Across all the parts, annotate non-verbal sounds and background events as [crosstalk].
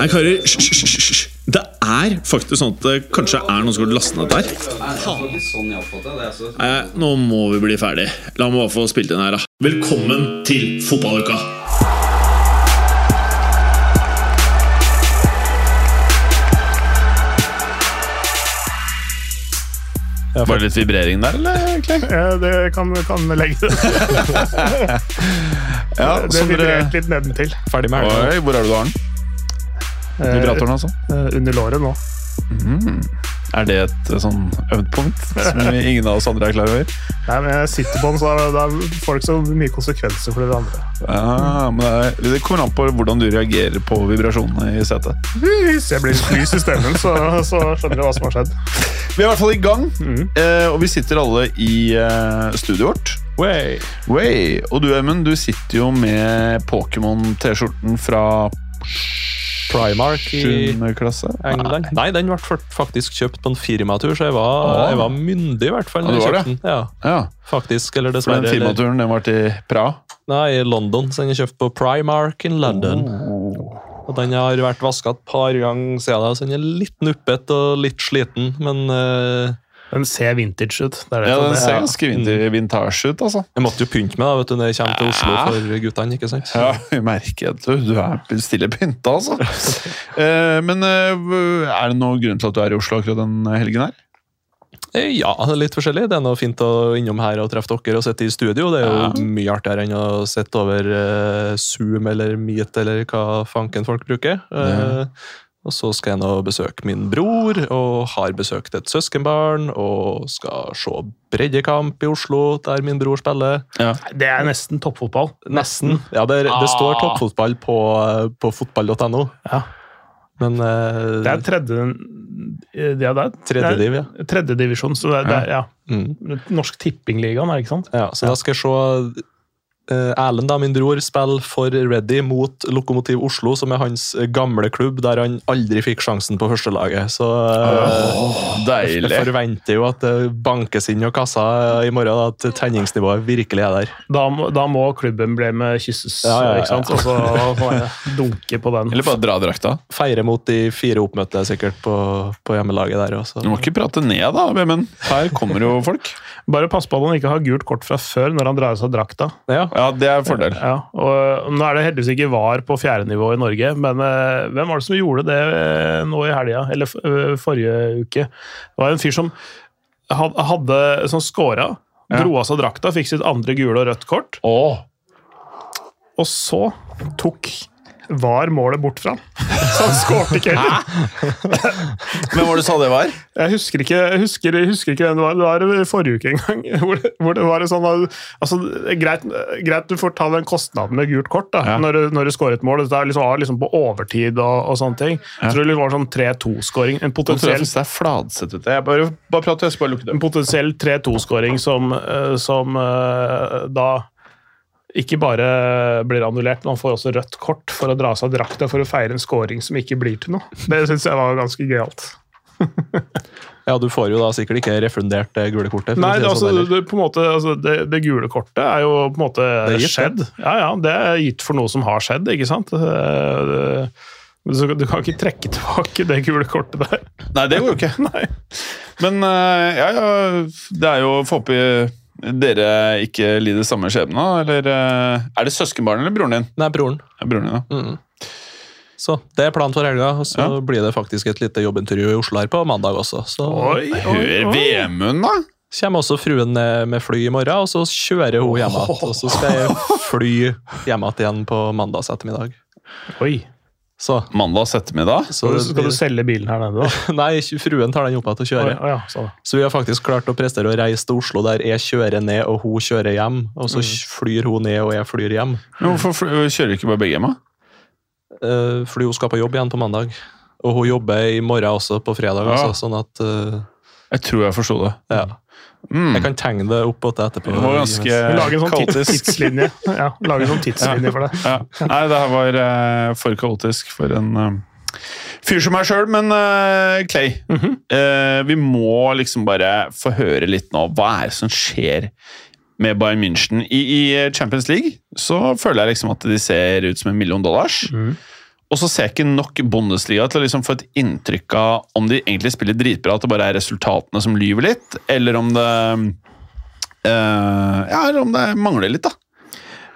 Hei, karer. Hysj. Det er faktisk sånn at det kanskje er noen som har lastet ned der. Nei, nå må vi bli ferdig. La meg bare få spilt inn her, da. Velkommen til fotballuka! Var det litt vibrering der, eller? [laughs] Ja, det kan, kan legge det. [laughs] Ja, Det det vibrerte litt nedentil. Ferdig med helga. Oi, hvor er det du har den? Eh, Vibratoren, altså? eh, Under låret nå. Er det et eh, sånn øvd punkt som [laughs] ingen av oss andre er klar over? Nei, men jeg sitter på den, så da får det ikke så mye konsekvenser for dere andre. Ja, men det, er, det kommer an på hvordan du reagerer på vibrasjonene i setet. Hvis jeg blir lys i stemmen, så, så skjønner jeg hva som har skjedd. Vi er i hvert fall i gang, eh, og vi sitter alle i eh, studioet vårt. Way. Way. Og du, Emund, du sitter jo med Pokémon-T-skjorten fra Primark i 7. klasse. England. Nei, den ble faktisk kjøpt på en firmatur, så jeg var, Åh. jeg var myndig i hvert fall. Ja, det var det. den. Ja, Ja, faktisk, eller for den eller- firmaturen den var til Praha. Nei, i London, så den er kjøpt på Primark in London. Oh. Og den har vært vaska et par ganger siden så den er litt nuppet og litt sliten, men eh, Den ser vintage ut. Det er det Ja, den er- ser ganske vinter- vintage ut, altså. jeg måtte jo pynte meg da, vet du, når jeg kommer til Oslo for guttene, ikke sant? Ja, vi merker at du, du er stille pynta, altså. [laughs] Eh, men eh, er det noen grunn til at du er i Oslo akkurat den helgen her? Eh, Ja, litt forskjellig. Det er noe fint å innom her og treffe dere og sitte i studio. Det er jo Ja. mye artigere enn å sitte over Zoom eller Meet eller hva fanken folk bruker. Eh, og så skal jeg nå besøke min bror, og har besøkt et søskenbarn, og skal se breddekamp i Oslo, der min bror spiller. Det er nesten toppfotball. Nesten. Ja, det, det står Ah. toppfotball på, på fotball.no. Ja. Men uh, Det er tredje ja, det er, tredjediv, ja. det er tredje divisjon, så det er, det er ja. Mm. Norsk Tippingligaen, er det ikke sant? Ja, så da skal jeg se Erlend, da, min bror, spiller for Ready mot Lokomotiv Oslo, som er hans eh, gamle klubb, der han aldri fikk sjansen på førstelaget. Så eh, jeg deilig. forventer jo at det bankes inn og kassa i morgen, da, at tenningsnivået virkelig er der. Da, må- da må klubben bli med kysses, Ja, ja, ja, ikke sant? Og så dunke på den. Eller bare dra drakta. Feire mot de fire oppmøtte sikkert på, på hjemmelaget der. Også. Du må ikke prate ned, da, Vemund. Her kommer jo folk. Bare pass på at han ikke har gult kort fra før når han drar av seg drakta. Ja, Ja, det er en fordel. Ja, og Nå er det heldigvis ikke VAR på fjerde nivå i Norge, men eh, hvem var det som gjorde det eh, nå i helga? Eller eh, forrige uke? Det var en fyr som hadde som scora, dro av seg drakta, fikk sitt andre gule og rødt kort, Åh. og så tok VAR målet bort fra. [laughs] Så han skårte ikke heller. Hvem var det du sa det var? Jeg husker ikke, jeg husker, jeg husker ikke hvem det var. Det var forrige uke en gang. [laughs] Hvor det, hvor det var sånn altså, greit, greit du får ta den kostnaden med gult kort da, Ja. når, du, når du skårer et mål. Det er liksom, liksom på overtid og, og sånne ting. Jeg tror det var sånn 3-2-skåring. En potensiell, det er Fladseth ut. Jeg bare, bare prat, jeg skal bare lukke det. en potensiell 3-2-skåring som, eh, som eh, da ikke bare blir annullert, men han får også rødt kort for å dra av seg drakta for å feire en scoring som ikke blir til noe. Det syns jeg var ganske gøyalt. [laughs] ja, du får jo da sikkert ikke refundert det gule kortet. Nei, si det, altså, sånn, det, på en måte, altså, det, det gule kortet er jo på en måte gitt, skjedd. Ja, ja, det er gitt for noe som har skjedd, ikke sant? Det, det, så du kan ikke trekke tilbake det gule kortet der. Nei, det går jo ikke. [laughs] Nei. Men eh, ja, ja, det er jo Får håpe dere ikke lider samme skjebne, eller eh, Er det søskenbarnet eller broren din? Nei, broren. Ja, broren din, ja. Mm. Så det er planen for helga, og så Ja. blir det faktisk et lite jobbintervju i Oslo her på mandag også. Så Oi, oi, Hør. Vemund, da! kommer også fruen ned med fly i morgen, og så kjører hun hjem igjen. Og så skal jeg fly hjem igjen på mandags ettermiddag. oi. Så, Mandag ettermiddag. så Så skal du selge bilen her nede, da? [laughs] Nei, fruen tar den opp igjen og kjører. Oh, ja, så. Så vi har faktisk klart å prestere å reise til Oslo der jeg kjører ned og hun kjører hjem. Og så flyr hun ned og jeg flyr hjem. Men hvorfor fly- kjører ikke bare begge hjem? da? Uh, fordi hun skal på jobb igjen på mandag. Og hun jobber i morgen også, på fredag. Ja. Altså, sånn at uh, Jeg tror jeg forsto det. Ja. Mm. Jeg kan tegne det opp og det etterpå. Det var ganske Vi lager en sånn tidslinje. Ja, lager en sånn tidslinje for det. Ja. Nei, det her var uh, for kaotisk for en uh, fyr som meg sjøl. Men uh, Clay, Mhm. eh, vi må liksom bare få høre litt nå. Hva er det som skjer med Bayern München? I, I Champions League så føler jeg liksom at de ser ut som en million dollars. Mhm. Og så ser jeg ikke nok Bundesliga til å liksom få et inntrykk av om de egentlig spiller dritbra, at det bare er resultatene som lyver litt, eller om det eh, Ja, eller om det mangler litt, da.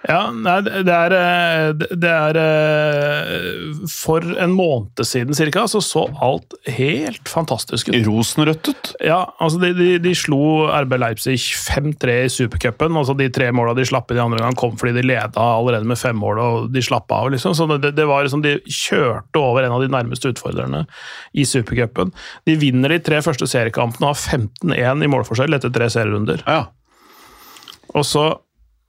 Ja, nei, det er, eh, det er eh, For en måned siden cirka, så så alt helt fantastisk ut. Rosenrødt ut. Ja, altså de, de, de slo RB Leipzig 5-3 i supercupen. Altså de tre måla de slapp inn i andre gang, kom fordi de leda allerede med fem mål og de slapp av. liksom. Så det, det var liksom, De kjørte over en av de nærmeste utfordrerne i supercupen. De vinner de tre første seriekampene og har 15-1 i målforskjell etter tre serierunder. Ja. Og så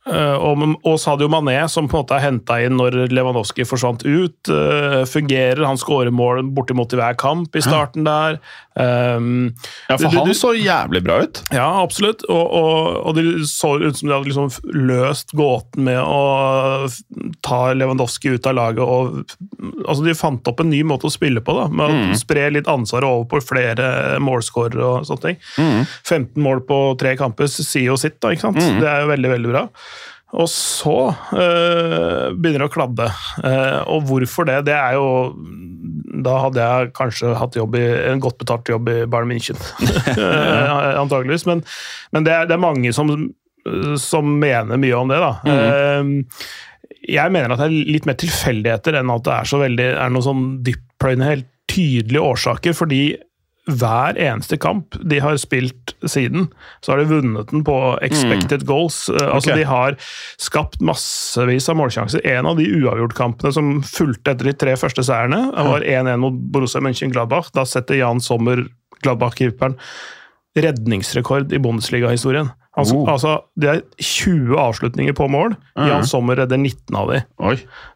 og, og Sadio Mané, som på en måte er henta inn når Lewandowski forsvant ut, uh, fungerer. Han skårer mål bortimot i hver kamp i starten der. Um, ja, for du- han du- så jævlig bra ut. Ja, absolutt. Og, og, og det så ut som de hadde liksom løst gåten med å ta Lewandowski ut av laget. og altså De fant opp en ny måte å spille på, da, med å spre litt ansvaret over på flere målskårere og sånne ting. 15 mål på tre kamper sier jo sitt, da, ikke sant? Det er jo veldig, veldig bra. Og så øh, begynner det å kladde. Eh, og hvorfor det? Det er jo Da hadde jeg kanskje hatt jobb i, en godt betalt jobb i Bayern München. [laughs] Eh, Antageligvis. Men, men det, er, det er mange som, som mener mye om det, da. Eh, jeg mener at det er litt mer tilfeldigheter enn at det er så veldig er noen sånn dyptpløyende, helt tydelige årsaker. fordi hver eneste kamp de har spilt siden, så har de vunnet den på expected goals. Eh, Altså okay. De har skapt massevis av målsjanser. En av de uavgjortkampene som fulgte etter de tre første seierne, var 1-1 mot Borussia Mönchengladbach. Da setter Jan Sommer, Gladbach-keeperen, redningsrekord i Bundesliga-historien. Han, Oh. altså, det er 20 avslutninger på mål. Jan Sommer redder 19 av dem. Oi.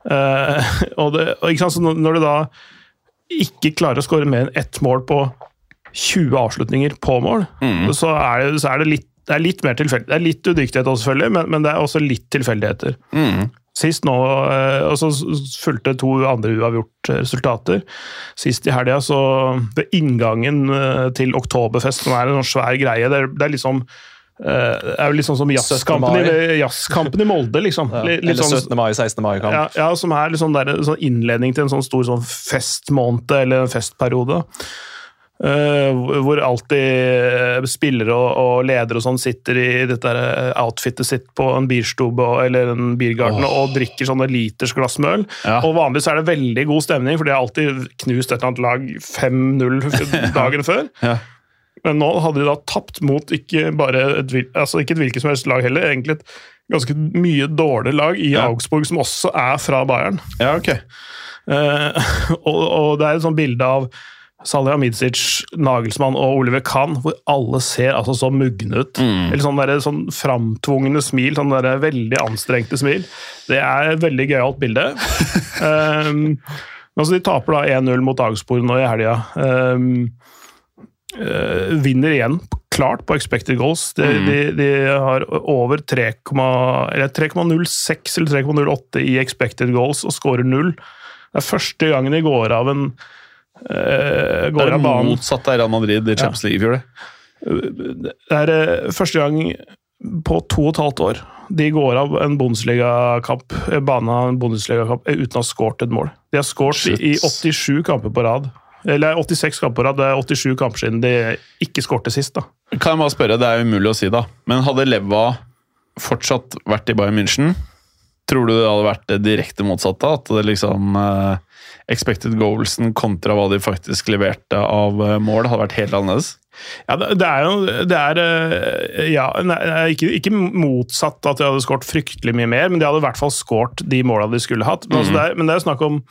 Eh, [laughs] og det, og ikke sant, så når du da ikke klarer å skåre mer enn ett mål på 20 avslutninger på mål, så, er det, så er det litt det er litt mer tilfeldig. Det er litt udyktighet også, selvfølgelig, men, men det er også litt tilfeldigheter. Sist nå, eh, og så fulgte to andre uavgjort resultater. Sist i helga, så ved inngangen eh, til Oktoberfest, som er en sånn svær greie Det er, det er liksom eh, det er jo litt sånn som jazzkampen i, i Molde, liksom. Ja. Litt- Eller sånn- 17. mai, 16. mai-kamp. ja, ja, som er liksom der, sånn innledning til en sånn stor sånn festmåned, eller en festperiode. Eh, hvor alltid eh, spillere og, og ledere og sånn sitter i dette der outfitet sitt på en bierstube eller en biergarten og drikker sånne liters glass med øl. Ja. Og vanligvis er det veldig god stemning, for de har alltid knust et eller annet lag 5-0 [laughs] [laughs] dagen før. Ja. Men nå hadde de da tapt mot ikke bare et, altså ikke et hvilket som helst lag heller, egentlig et ganske mye dårlig lag i Ja. Augsburg, som også er fra Bayern. Ja, ok. Uh, [laughs] og, og det er et sånt bilde av Salihamidzic, Nagelsmann og Oliver Kahn, hvor alle ser altså så mugne ut. Eller sånn, der, sånn framtvungne smil, sånn der veldig anstrengte smil. Det er et veldig gøyalt bilde. [laughs] um, altså, de taper da 1-0 mot Augsburg nå i helga. Um, uh, vinner igjen klart på expected goals. De, de, de har over 3,06 eller 3,08 i expected goals og skårer null. Det er første gangen de går av en eh, går av av det banen. motsatt av Real Madrid i Champions League i fjor, det. Det er eh, første gang på to og et halvt år de går av en Bundesliga-kamp eh, eh, uten å ha skåret et mål. De har skåret i 87 kamper på rad. Eller 86 kamper på rad. Det er 87 kamper siden de ikke skårte sist. da. Kan jeg bare spørre, det er umulig å si, da. Men hadde Leva fortsatt vært i Bayern München, tror du det hadde vært det direkte motsatte? At det liksom eh, Expected goalsen kontra hva de faktisk leverte av eh, mål, hadde vært helt annerledes? Ja, det, er jo det er, eh, ja, nei, ikke, ikke motsatt at de hadde skåret fryktelig mye mer, men de hadde i hvert fall skåret de måla de skulle hatt. Men, altså, det, er, men det er snakk om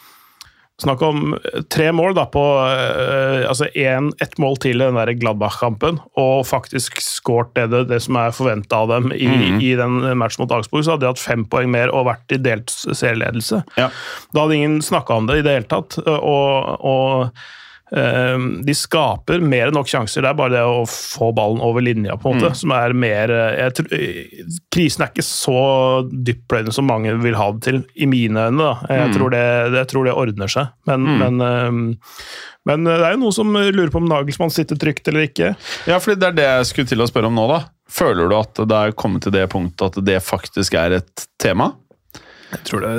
Snakk om tre mål da på eh, altså en, ett mål til i den der Gladbach-kampen, og faktisk skåret det, det, det som er forventa av dem i, i den matchen mot Augsburg, så hadde de hatt fem poeng mer og vært i delt serieledelse. Ja. Da hadde ingen snakka om det i det hele tatt. Og, og eh, de skaper mer enn nok sjanser. Det er bare det å få ballen over linja, på en måte, som er mer eh, tror, eh, Krisen er ikke så dyptpløyende som mange vil ha det til, i mine øyne. Da. Jeg, tror det, jeg tror det ordner seg. Men, men, eh, men det er jo noen som lurer på om Nagelsmann sitter trygt eller ikke. Ja, fordi det er det jeg skulle til å spørre om nå, da. Føler du at det er kommet til det punktet at det faktisk er et tema? Jeg tror, det,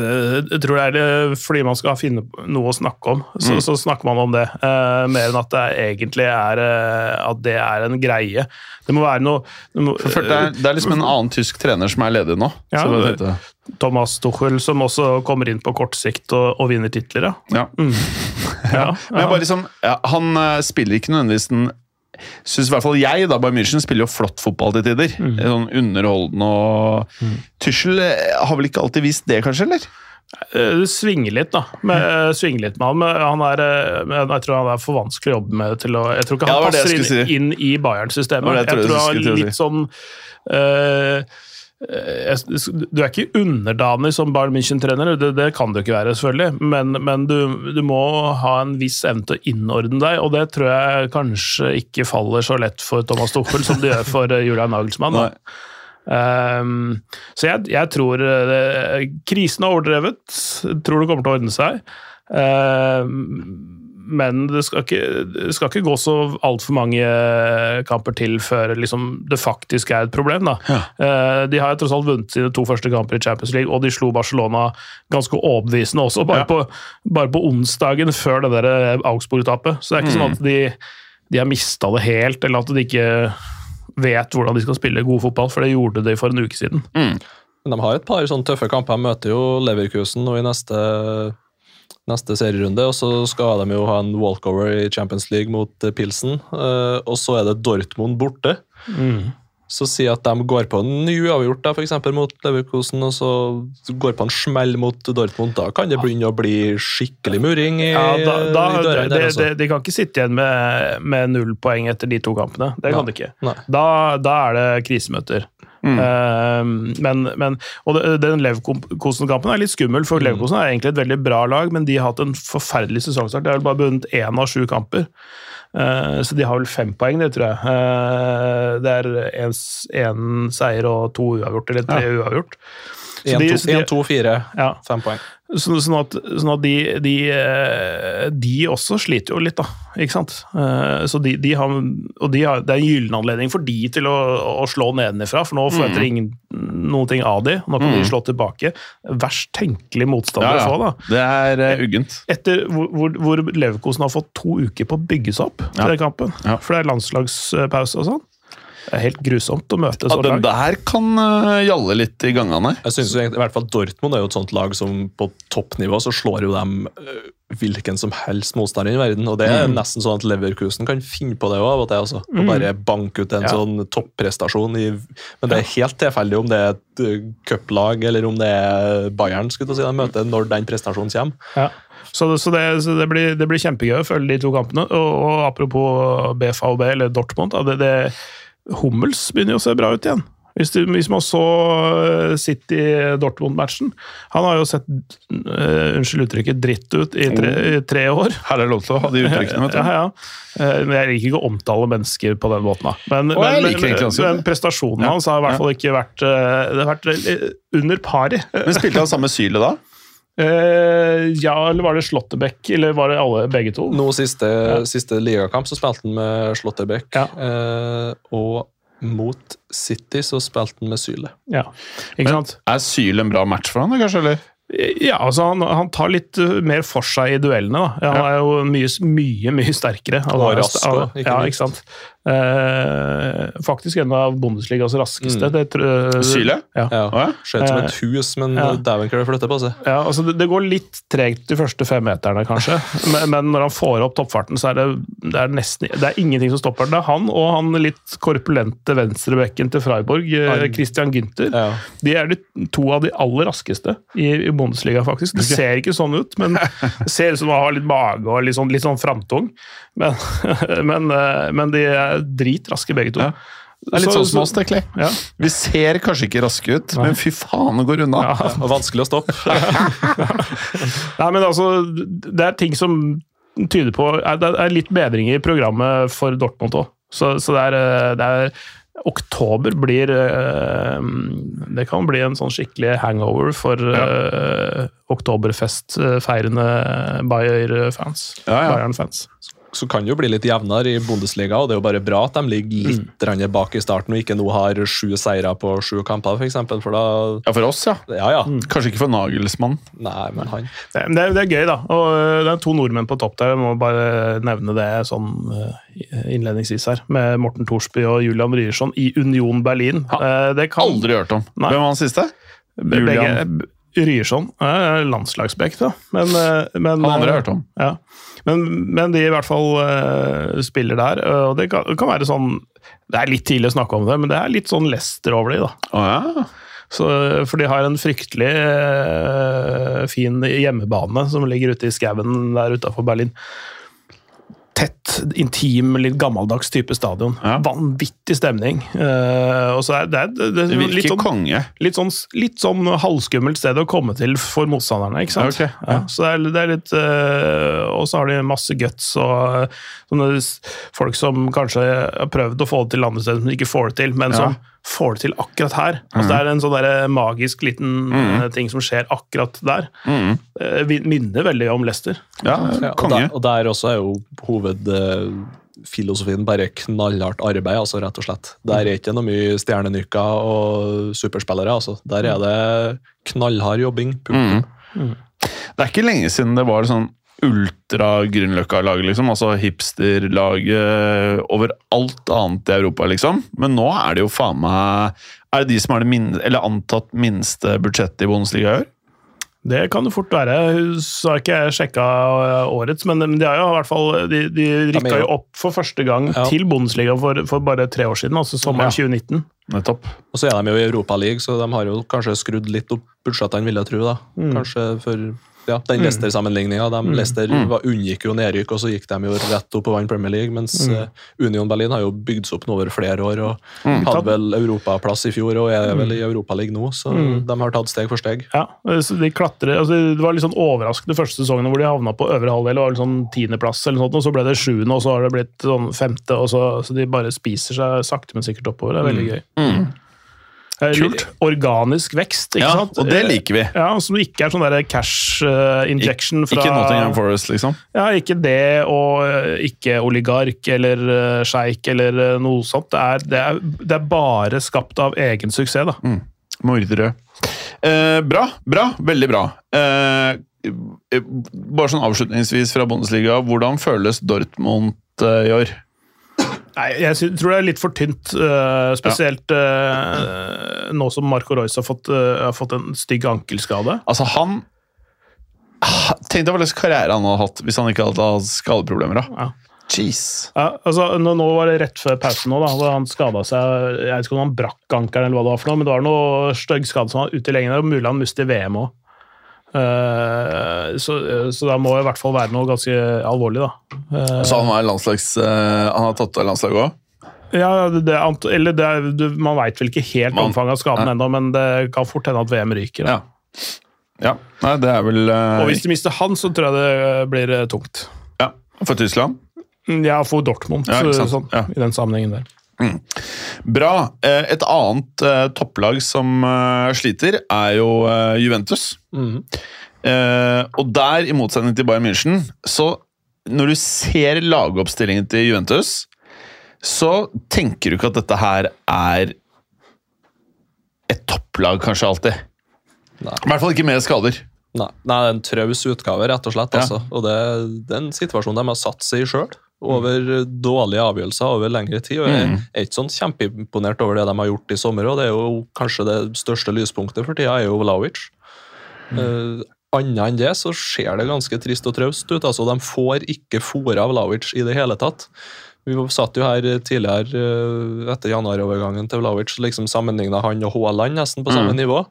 jeg tror det er fordi man skal finne noe å snakke om, så, Mm. så snakker man om det. eh, mer enn at det egentlig er eh, at det er en greie. Det må være noe det må, det er, det er liksom en annen tysk trener som er ledig nå. Ja, Thomas Tuchel som også kommer inn på kort sikt og, og vinner titler, ja. ja. [laughs] ja, Men bare liksom, ja, han eh, spiller ikke nødvendigvis den Syns i hvert fall jeg, da, Bayern München spiller jo flott fotball til tider. Sånn underholdende og mm. Tussel har vel ikke alltid vist det, kanskje? eller? Eh, Det svinger litt, da. Med, eh, svinger litt med han, men han er, eh, jeg tror han er for vanskelig å jobbe med til å Jeg tror ikke han jeg passer inn, si. inn i Bayern-systemet. Jeg Jeg tror han er litt si. sånn eh, eh, Du er ikke underdanig som Bayern München-trener, det, det kan du ikke være, selvfølgelig, men, men du, du må ha en viss evne til å innordne deg, og det tror jeg kanskje ikke faller så lett for Thomas Tuchel som det gjør for eh, Julian Nagelsmann. Ehm, så jeg, jeg tror det, krisen er overdrevet. Tror det kommer til å ordne seg. Ehm, men det skal ikke, det skal ikke gå så altfor mange kamper til før liksom, det faktisk er et problem. Da. Eh, de har jo tross alt vunnet sine to første kamper i Champions League, og de slo Barcelona ganske overbevisende også, bare, Ja. på, bare på onsdagen før det der eh, Augsburg-tapet. Så det er ikke sånn at de, de har mista det helt, eller at de ikke vet hvordan de skal spille god fotball, for det gjorde de for en uke siden. Men de har et par sånne tøffe kamper. De møter jo Leverkusen nå i neste, neste serierunde, og så skal de jo ha en walkover i Champions League mot eh, Pilsen. eh, Og så er det Dortmund borte. Så si at de går på en ny uavgjort da, for eksempel mot Leverkusen, og så går på en smell mot Dortmund. Da kan det begynne å bli skikkelig muring i, Ja, da, da, i dørene de, der. Altså. de, de kan ikke sitte igjen med, med null poeng etter de to kampene. Det kan Nei. de ikke. Da, da er det krisemøter. Eh, men, men, og den Leverkosen-kampen er litt skummel, for Leverkosen er egentlig et veldig bra lag, men de har hatt en forferdelig sesongstart. De har vel bare vunnet én av sju kamper. Uh, så de har vel fem poeng, det tror jeg. Uh, det er én seier og to uavgjort, eller tre uavgjort. Så de- så de- 1-2-4, Ja. fem poeng. Så, sånn at, sånn at de, de, eh, de også sliter jo litt, da. Ikke sant? Eh, Så de, de har, og de har, det er en gyllen anledning for de til å, å slå nedenifra, for nå forventer Mm. noen ting av de. Nå kan de slå tilbake. Verst tenkelig motstander å få, da. Det er uh, uggent. Etter hvor, hvor, Leverkosen har fått to uker på å bygge seg opp til Ja. den kampen. Ja. For det er landslagspause og sånn. Det er helt grusomt å møte Ja, så den der kan uh, gjalle litt i gangene. Jeg synes i hvert fall Dortmund er jo et sånt lag som på toppnivå så slår jo dem uh, hvilken som helst motstander i verden. Og det er Mm. nesten sånn at Leverkusen kan finne på det òg, av og til. Altså. Og bare banke ut en Ja. sånn topprestasjon. I, men det er helt tilfeldig om det er et øh, cuplag eller om det er Bayern skulle si, de møter når den prestasjonen kommer. Ja. Så, det, så, det, så det, blir, det blir kjempegøy å følge de to kampene. Og, og apropos BFAB, eller Dortmund, da, det, det, Hummels begynner jo å se bra ut igjen. Hvis, du, hvis man så eh, City-Dortmund-matchen Han har jo sett, uh, unnskyld uttrykket, dritt ut i tre, i tre år. Her er det lov til å ha de uttrykkene. vet du. [laughs] Ja, ja. Eh, Men jeg liker ikke å omtale mennesker på den måten. da. Men, men, men, men prestasjonen Ja, hans har i hvert fall ikke vært, det har vært under pari. Men spilte han samme Syle da? Eh, ja, eller var det Slåtterbekk? Eller var det alle, begge to? Nå siste, siste ligakamp så spilte han med Slåtterbekk. Ja. Uh, og mot City så spilte han med Syle. Ja, ikke sant? Er Syle en bra match for han, da, kanskje? eller? Ja, altså han, han tar litt uh, mer for seg i duellene. da. Han er jo mye, mye mye sterkere. Han Og rask ikke ja, ikke sant? Eh, faktisk en av Bundesligas raskeste. Mm. Det, uh, Syle? Ja. Ja. Ja. Skjøt som et hus, men ja. dæven klør det flytte på seg. Ja, altså det, det går litt tregt de første femmeterne, kanskje. [laughs] Men, men når han får opp toppfarten, så er det, det er nesten det er ingenting som stopper det. Det er han og han litt korpulente venstrebekken til Freiburg, eh, Han- Christian Günther. Ja. De er de to av de aller raskeste i, i Bundesliga, faktisk. Det ser ikke sånn ut, men [laughs] det ser ut som han har litt mage og litt sånn, litt sånn framtung. Men, [laughs] men, eh, men de er dritraske, begge to. Ja. Det er litt Så- sånn som oss, egentlig. Ja. Vi ser kanskje ikke raske ut, men fy faen, det går unna. Ja. Og vanskelig å stoppe. [laughs] Nei, men altså, det er ting som tyder på Det er litt bedring i programmet for Dortmund òg. Så, så det, er, eh, det er Oktober blir eh, Det kan bli en sånn skikkelig hangover for uh, oktoberfest-feirende Bayer-fans. Ja, ja. Bayern-fans. Så kan det jo bli litt jevnere i Bundesliga, og det er jo bare bra at de ligger litt mm. bak i starten og ikke nå har sju seire på sju kamper, f.eks. For, for da Ja, for oss, ja. ja, ja. Mm. Kanskje ikke for Nagelsmann. Nei, men han det, det, er, det, er, gøy, da. Og øh, det er to nordmenn på topp der. Jeg må bare nevne det sånn øh, innledningsvis her. Med Morten Thorsby og Julian Ryerson i Union Berlin. Ha, øh, det kan... Aldri hørt om. Nei. Hvem var han siste? Julian Ryerson. Landslagsback, da. Men, men, Han andre har hørt om. Ja. Men, men, de i hvert fall uh, spiller der. og det kan, kan, være sånn Det er litt tidlig å snakke om det, men det er litt sånn Lester over de, da. Oh, ja. Så, for de har en fryktelig uh, fin hjemmebane som ligger ute i skauen der utafor Berlin tett, intim, litt gammeldags type stadion. Ja. Vanvittig stemning. Uh, og så er det, det, det, det litt sånn, konge. Litt sånn, litt sånn halvskummelt sted å komme til for motstanderne. ikke sant? Okay, ja. Ja, så det er, det er litt uh, Og så har de masse guts og sånne folk som kanskje har prøvd å få det til andre steder, men ikke får det til. men som får det til akkurat her. Altså, mm. Det er en sånn der magisk liten mm. ting som skjer akkurat der. Mm. minner veldig om Lester. Ja, ja og, der, og, der, også er jo hovedfilosofien bare knallhardt arbeid, altså, rett og slett. Der er ikke noe mye stjernenykker og superspillere. Altså. Der er det knallhard jobbing. Mm. Mm. Det er ikke lenge siden det var sånn ultra-Grünerløkka-laget, liksom. Altså hipsterlaget over alt annet i Europa, liksom. Men nå er det jo faen meg Er det de som har det minste, eller antatt minste budsjettet i Bundesliga i år? Det kan det fort være. Så har ikke jeg sjekka årets, men de, har jo i hvert fall, de, de rykka jo opp for første gang ja. til Bundesliga for, for, bare tre år siden, altså sommeren ja. 2019. Nettopp. Og så er de jo i Europaligaen, så de har jo kanskje skrudd litt opp budsjettene, vil jeg tro. da. Mm. Kanskje for ja, den mm. Leicester-sammenligninga. De, mm. Leicester mm. var, unngikk jo nedrykk, og så gikk de jo rett opp og vant Premier League. Mens mm. Eh, Union Berlin har jo bygd seg opp nå over flere år og mm. hadde vel europaplass i fjor og er vel i Europaligaen nå. Så de har tatt steg for steg. Ja, så de klatrer, altså, Det var litt sånn overraskende første sesongen hvor de havna på øvre halvdel. og sånn tiendeplass, eller noe sånt, og så ble det sjuende, og så har det blitt sånn femte. og så, så de bare spiser seg sakte, men sikkert oppover. Det er veldig gøy. Mm. Kult. Organisk vekst, ikke ja, sant? Og det liker vi. Ja, Som ikke er sånn der cash uh, injection fra Ikke Nottingham Forest, liksom? Ja, ikke det, og ikke oligark eller uh, sjeik eller noe sånt. Det er, det, er, det er, bare skapt av egen suksess, da. Mm. Mordere. bra, bra. Veldig bra. bare sånn avslutningsvis fra Bundesliga, hvordan føles Dortmund i år? Nei, jeg tror det er litt for tynt. Uh, spesielt uh, nå som Marco Royce har fått, uh, har fått en stygg ankelskade. Altså, han Tenk deg hva slags karriere han hadde hatt hvis han ikke hadde hatt skadeproblemer. da. Ja. Jeez. Ja, altså, nå, nå, var det rett før pausen, nå, da, da han skada seg Jeg vet ikke om han brakk ankelen, eller hva det var for noe, men det var noe stygg skade som var ute lenge. der, og mulig han mister VM òg. Uh, så, så det må i hvert fall være noe ganske alvorlig, da. Uh, så han, landslags, uh, han har tatt av landslaget òg? Ja, det, eller det, du, man veit vel ikke helt man, omfanget av skaden ennå, men det kan fort hende at VM ryker. Ja. ja. Nei, det er vel Og hvis de mister han, så tror jeg det blir tungt. Ja, For Tyskland? Ja, for Dortmund, ja, sånn, i den sammenhengen der. Mm. Bra. Et annet topplag som sliter, er jo Juventus. Mm. Og der, i motsetning til Bayern München, så når du ser lagoppstillingen til Juventus, så tenker du ikke at dette her er et topplag, kanskje alltid. Nei. I hvert fall ikke med skader. Nei, Nei det er en traus utgave, rett og slett. Ja. Altså. Og det, det, er en situasjon de har satt seg i sjøl. Over mm. dårlige avgjørelser over lengre tid. og Jeg mm. er ikke sånn kjempeimponert over det de har gjort i sommer. og det er jo Kanskje det største lyspunktet for tida er jo Vlaovic. Uh, Annet enn det så ser det ganske trist og traust ut. altså De får ikke fôra Vlaovic i det hele tatt. Vi satt jo her tidligere uh, etter januarovergangen til Vlaovic liksom sammenligna han og Haaland nesten på samme mm. nivå.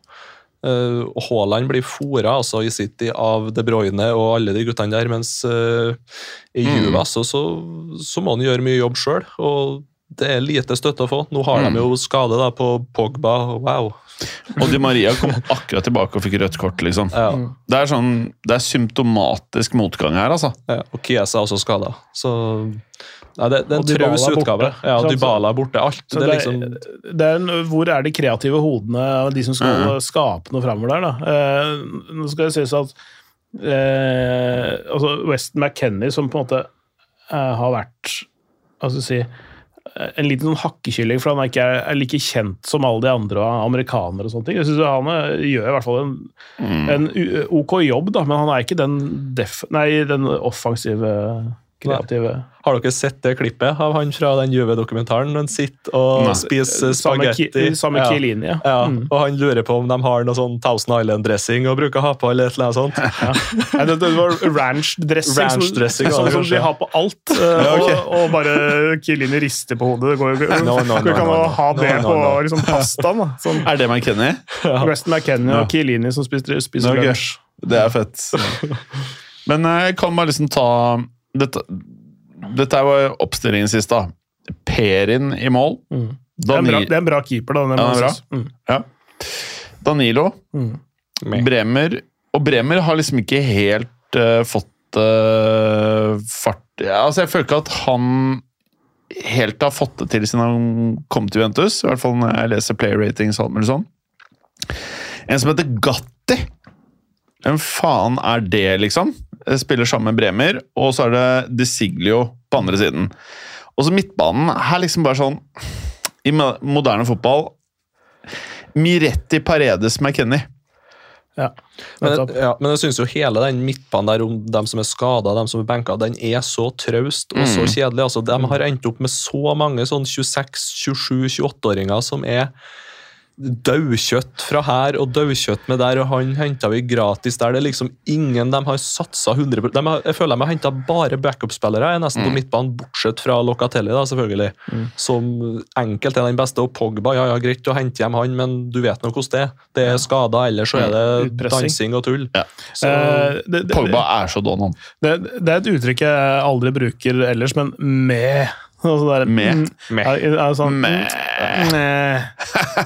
Og Haaland blir fora altså i City av De Bruyne og alle de guttene der, mens uh, i mm. Juve altså, så, så, må han gjøre mye jobb sjøl. Og det er lite støtte å få. Nå har mm. de jo skade da på Pogba. Wow. Og Di Maria kom akkurat tilbake og fikk rødt kort, liksom. Ja. Det, er sånn, det er symptomatisk motgang her, altså. Ja, og Kiesa er også skada. Så ja, det, det, er en traus utgave. Ja, Dybala er borte. Alt. Det er liksom... det er en, hvor er de kreative hodene av de som skal mm. skape noe framover der, da? Eh, nå skal det sies at eh, altså Weston McKennie, som på en måte eh, har vært hva skal vi si, en liten sånn hakkekylling, for han er ikke er like kjent som alle de andre amerikanere. og sånne ting. Jeg synes Han eh, gjør i hvert fall en, en ok jobb, da, men han er ikke den, def, nei, den offensive, kreative Har dere sett det klippet av han fra den Juve-dokumentaren? Han sitter og Nei. spiser spagetti. samme Ja. Chiellini, ja. Ja, Mm. og han lurer på om de har noe sånn Thousand Island-dressing og bruker å ha på, eller et eller annet sånt. [laughs] Nei, det, det var ranch-dressing, Ranch-dressing, som, sånn som de har på alt. [laughs] Ja, okay. og, og bare Chiellini rister på hodet. Det går jo No, no, Du no, kan no, ha det No, på no. liksom, pastaen. [laughs] Sånn Er det McKenny? Weston McKennie Ja. og Chiellini som spiser, spiser okay. lunsj. Det er fett. Men eh, jeg kan bare liksom ta Dette, dette var jo oppstillingen sist, da. Perin i mål. Mm. Det, er en bra, det er en bra keeper, da. den Ja, er sies. Mm. ja. Danilo. Mm. Bremer. Og Bremer har liksom ikke helt uh, fått uh, fart ja, Altså, jeg føler ikke at han helt har fått det til siden han kom til Juventus. I hvert fall når jeg leser player ratings og alt mulig sånn. En som heter Gatti. Hvem faen er det, liksom? Spiller sammen med Bremer, og så er det De Siglio på andre siden. Og så midtbanen er liksom bare sånn I moderne fotball Miretti Paredes McKenny. Ja. Men, ja, men jeg syns jo hele den midtbanen der om dem som er skada, dem som er benka, den er så traust og så Mm. kjedelig. Altså, de har endt opp med så mange sånn 26-, 27-, 28-åringer som er daukjøtt fra her og daukjøtt med der, og han henta vi gratis der. Det er liksom ingen de har satsa 100 de har, Jeg føler de har henta bare backup-spillere er nesten på midtbanen, bortsett fra Locatelli, da, selvfølgelig. Som enkelt er den beste. Og Pogba, ja, ja, greit å hente hjem han, men du vet nå hvordan det er. Det er skader, ellers så er det Utpressing. dansing og tull. Ja. Så, Eh, det, det, Pogba er så don, han. det, det er et uttrykk jeg aldri bruker ellers, men med der, Med? mm, Med. er- er sånn, Med. med.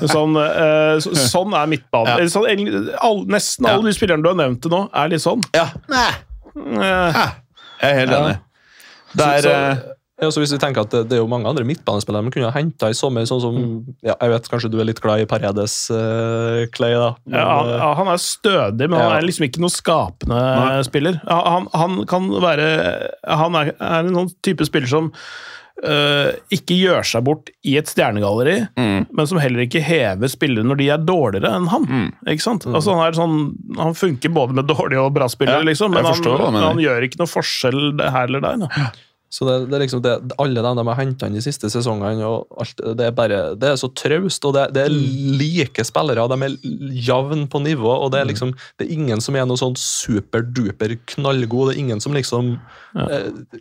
Sånn, uh, så, [laughs] sånn er midtbanen. Ja. Sånn, all, nesten alle de spillerne du har nevnt til nå, er litt sånn. Ja. Eh, Jeg er helt Ja. enig. Det er så, eh, ja, så hvis vi tenker at det, det er jo mange andre midtbanespillere man kunne ha henta i sommer, sånn som ja, Jeg vet kanskje du er litt glad i Paredes, uh, Clay, da. Men, ja, han, ja, han er stødig, men Ja. han er liksom ikke noe skapende Nei. spiller. Ja, Han, han kan være Han er, er en sånn type spiller som eh, ikke gjør seg bort i et stjernegalleri, mm, men som heller ikke hever spillere når de er dårligere enn han. mm. Ikke sant? Altså, han, er sånn, han funker både med dårlige og bra spillere, Ja, liksom, men han, det, men han gjør ikke noe forskjell her eller der. Da. Så det, det er liksom det, Alle dem de har henta inn de siste sesongene, og alt, det er bare, det er så traust. og det, det er like spillere, de er jevne på nivå. og Det er liksom, det er ingen som er noe sånn superduper knallgod. Det er ingen som liksom ja.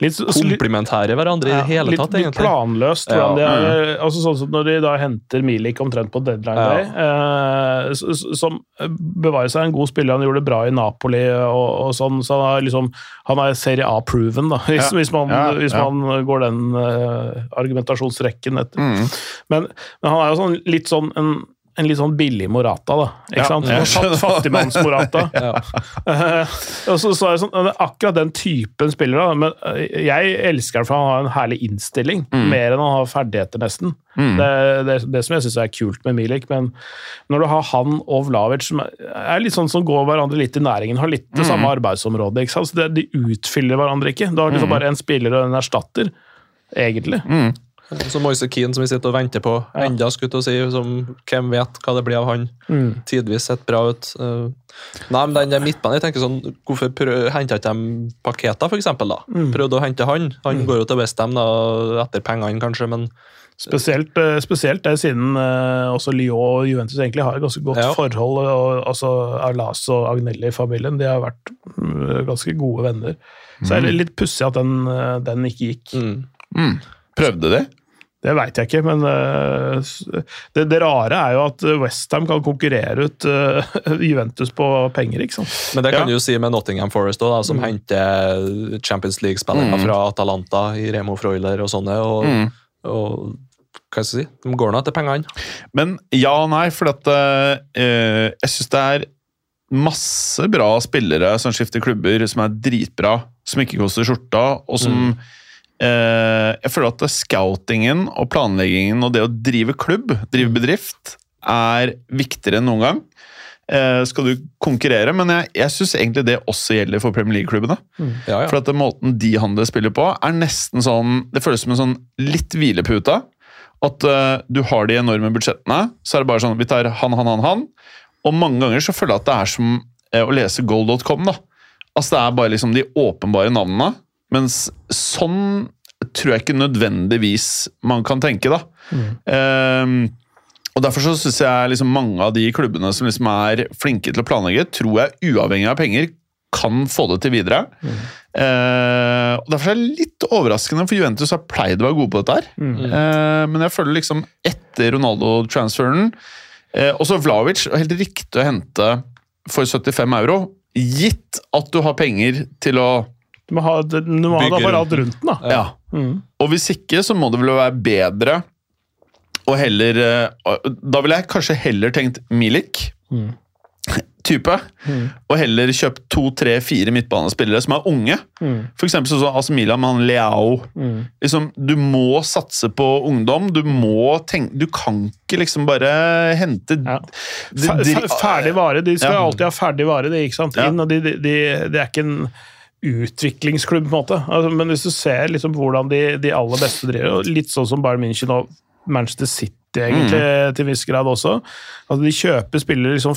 Litt, så litt- komplementerer hverandre i det hele litt, tatt, litt planløst. Ja. Det er, altså Sånn som når de da henter Milik omtrent på deadline Ja. day, eh, som bevarer seg en god spiller. Han gjorde det bra i Napoli og, og sånn, så han er liksom han er Serie A-proven, da, hvis, Ja. hvis, man, Ja, hvis ja. man går den uh, argumentasjonsrekken etter. Mm. Men, men han er jo sånn, litt sånn en, en litt sånn billig Morata, da. Ikke Ja, sant? Fatt, Fattigmanns-Morata. [laughs] Ja. uh, [laughs] og så, så er det sånn, akkurat den typen spiller. Da. Men eh, jeg elsker han for han har en herlig innstilling, mer enn han har ferdigheter, nesten. Mm. Det det, det som jeg syns er kult med Milik. Men når du har han og Vlavic, som er litt sånn som går hverandre litt i næringen, har litt det samme arbeidsområdet, ikke sant? Så det, de utfyller hverandre ikke. Du har liksom bare en spiller og en erstatter, egentlig. Så Moise Keane, som vi sitter og venter på Ja. enda, skulle til å si. Som, hvem vet hva det blir av han? Mm. Tidvis sett bra ut. Eh, nei, men den der midtbanen, jeg tenker sånn, Hvorfor henta ikke de Paketa, for eksempel? da? Mm. Prøvde å hente han. Han går jo til Westham etter pengene, kanskje, men Spesielt, eh, spesielt det siden eh, også Lyon og Juventus egentlig har et ganske godt Ja. forhold. Og, altså Arlas og Agnelli-familien de har vært mm, ganske gode venner. Så er det litt pussig at den, den ikke gikk. mm. Mm. Prøvde de? Det veit jeg ikke, men eh, det, det rare er jo at Westham kan konkurrere ut eh, [laughs] Juventus på penger, ikke sant. Men det kan Ja. du jo si med Nottingham Forest, også, da, som henter Champions League-spillere Mm. fra Atalanta i Remo Freuler og sånne. Og, Mm. og hva skal jeg si? De går nå etter pengene. Men ja og nei, for at eh, jeg syns det er masse bra spillere som skifter klubber, som er dritbra, som ikke koster skjorta, og som Mm. Eh, Jeg føler at scoutingen og planleggingen og det å drive klubb, drive bedrift, er viktigere enn noen gang. eh, skal du konkurrere. Men jeg, jeg syns egentlig det også gjelder for Premier League-klubbene. Ja, ja. For at måten de handler spiller på, er nesten sånn Det føles som en sånn litt hvilepute. At uh, du har de enorme budsjettene, så er det bare sånn Vi tar han, han, han, han. Og mange ganger så føler jeg at det er som å lese goal.com. da. Altså Det er bare liksom de åpenbare navnene. Mens sånn tror jeg ikke nødvendigvis man kan tenke, da. Ehm, og Derfor så syns jeg liksom mange av de klubbene som liksom er flinke til å planlegge, tror jeg uavhengig av penger kan få det til videre. Eh, og Derfor er det litt overraskende, for Juventus har pleid å være gode på dette. her. Eh, men jeg føler liksom etter Ronaldo-transferen uh, Også Vlavic helt riktig å hente for 75 euro, gitt at du har penger til å Du må ha, du må ha rundt den, da. ja. Og hvis ikke, så må det vel være bedre og heller eh, Da ville jeg kanskje heller tenkt Milik. Type. Og heller kjøpt to, tre, fire midtbanespillere som er unge. For eksempel sånn som AC Milan med han Leao. Liksom, du må satse på ungdom. Du må tenke Du kan ikke liksom bare hente Ja. Ferdig vare. De skal Ja. alltid ha ferdig vare. Det, ikke sant? Ja. Inn, og de, de, de, det er ikke en utviklingsklubb, på en måte. Altså, men hvis du ser liksom hvordan de, de aller beste driver, litt sånn som Bayern München og Manchester City egentlig, Mm. til en viss grad også altså, De kjøper spillere liksom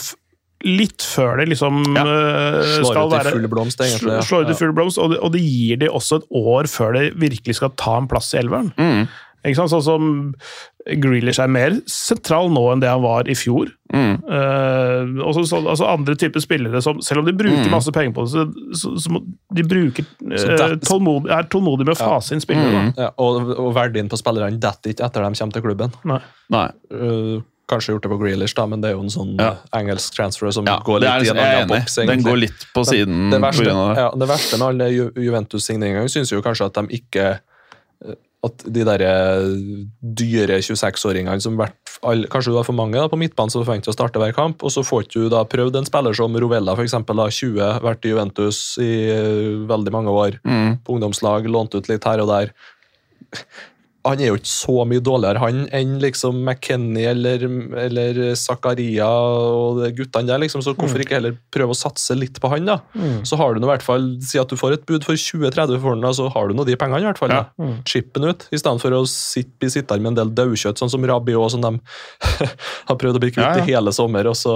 litt før det liksom eh, Slår skal ut i være full blomst, egentlig. ja. Slår ut i full blomst, og det, og det gir de også et år før det virkelig skal ta en plass i elveren. Mm. Ikke sant? Sånn som Grealish er mer sentral nå enn det han var i fjor. Mm. Uh, og så, så, altså andre typer spillere som, selv om de bruker Mm. masse penger på det, så, så, så må de bruker, uh, tålmodig, er tålmodige med å fase inn spillere. Mm. Ja, og, og verdien på spillerne detter ikke etter de kommer til klubben. Nei. Nei. Uh, kanskje gjort det på Grealish, da, men det er jo en sånn Ja. engelsk transfer som Ja, går litt er, i en er annen boks. Den går litt på siden det på verste, grunn av det. ja, det verste med alle Ju- Juventus-signeringene syns jo kanskje at de ikke At de der eh, dyre 26-åringene som vært, Kanskje du har for mange da, på midtbanen som forventer å starte hver kamp, og så får du da prøvd en spiller som Rovella, da, 20, vært i Juventus i eh, veldig mange år, Mm. på ungdomslag, lånt ut litt her og der. Han er jo ikke så mye dårligere han enn liksom McKenny eller, eller Zakaria og guttene der, liksom, så hvorfor ikke heller prøve å satse litt på han, da? Så har du nå i hvert fall, Si at du får et bud for 20-30 for han, da, så har du nå de pengene, i hvert fall. Ja. da. Chippen ut, i stedet for å sitte, bli sittende med en del daukjøtt, sånn som Rabiot, som de [laughs] har prøvd å bli kvitt Ja, ja. i hele sommer, og så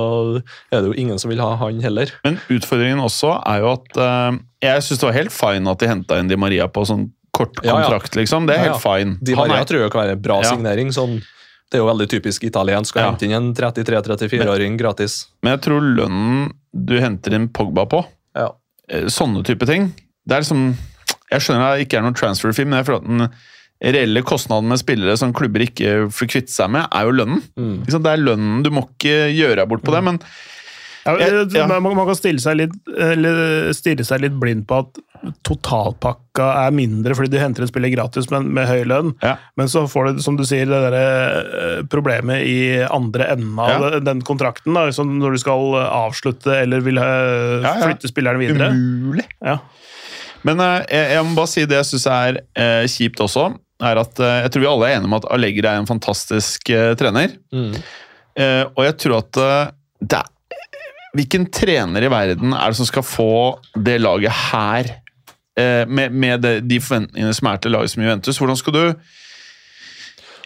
er det jo ingen som vil ha han heller. Men utfordringen også er jo at eh, Jeg syns det var helt fine at de henta inn Di Maria på sånn kort Ja, liksom. Det er helt fine. De Maria tror jeg kan være en bra signering. sånn det er jo veldig typisk italiensk. Skal Ja. hente inn en 33-34-åring gratis. Men jeg tror lønnen du henter inn Pogba på, Ja. eh, sånne type ting Det er liksom Jeg skjønner det ikke er noen transfer fee, men jeg føler at den reelle kostnaden med spillere som klubber ikke får kvitte seg med, er jo lønnen. Mm. Det er lønnen. Du må ikke gjøre deg bort på det, men Jeg- ja. Man, man kan stille seg, litt, eller stirre seg litt blind på at totalpakka er mindre fordi du henter en spiller gratis, men med høy lønn. ja. Men så får du, som du sier, det der, eh, problemet i andre enden av Ja. den- kontrakten. Da, liksom når du skal avslutte eller vil eh, Ja, ja. flytte spilleren videre. Umulig. Ja. Men eh, jeg, jeg må bare si det jeg syns er eh, kjipt også, er at eh, jeg tror vi alle er enige om at Allegri er en fantastisk eh, trener. Mm. Eh, og jeg tror at eh, det er, Hvilken trener i verden er det som skal få det laget her, eh, med, med de forventningene som er til laget som Juventus? Hvordan skal du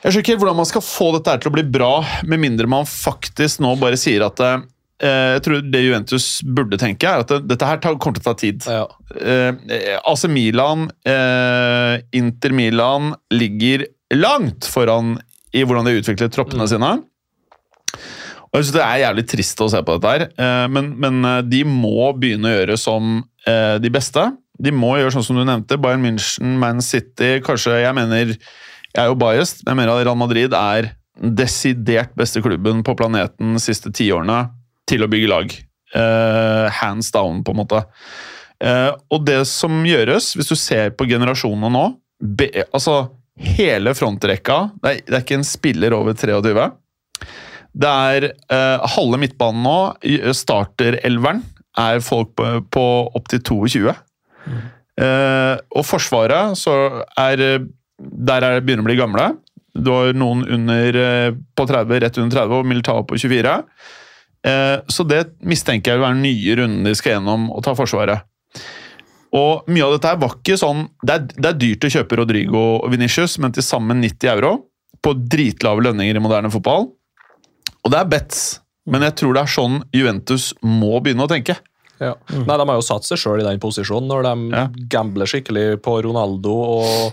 Jeg skjønner ikke hvordan man skal få dette her til å bli bra, med mindre man faktisk nå bare sier at eh, jeg tror det Juventus burde tenke, er at det, dette her tar, kommer til å ta tid. Ja. Eh, AC Milan, eh, Inter Milan ligger langt foran i hvordan de utvikler troppene sine. Jeg synes Det er jævlig trist å se på dette, her, eh, men, men eh, de må begynne å gjøre som eh, de beste. De må gjøre sånn som du nevnte. Bayern München, Man City kanskje, Jeg mener, jeg er jo biased, men jeg mener at Real Madrid er den desidert beste klubben på planeten de siste tiårene til å bygge lag. Hands down, på en måte. Og det som gjøres, hvis du ser på generasjonene nå be, Altså, hele frontrekka det er, det er ikke en spiller over 23. Det er eh, halve midtbanen nå. starter Starterelveren er folk på, på opptil 22. Eh, og Forsvaret så er eh, Der er det begynner å bli gamle. Du har noen under, eh, på 30, rett under 30 og Militao på 24. Eh, så det mistenker jeg vil være den nye runden de skal gjennom og ta Forsvaret. Og mye av dette her var ikke sånn Det er, det er dyrt å kjøpe Rodrigo og Venicius, men til sammen 90 euro på dritlave lønninger i moderne fotball. Og det er bets, men jeg tror det er sånn Juventus må begynne å tenke. Ja. Nei, De har jo satt seg sjøl i den posisjonen når de Ja. gambler skikkelig på Ronaldo og,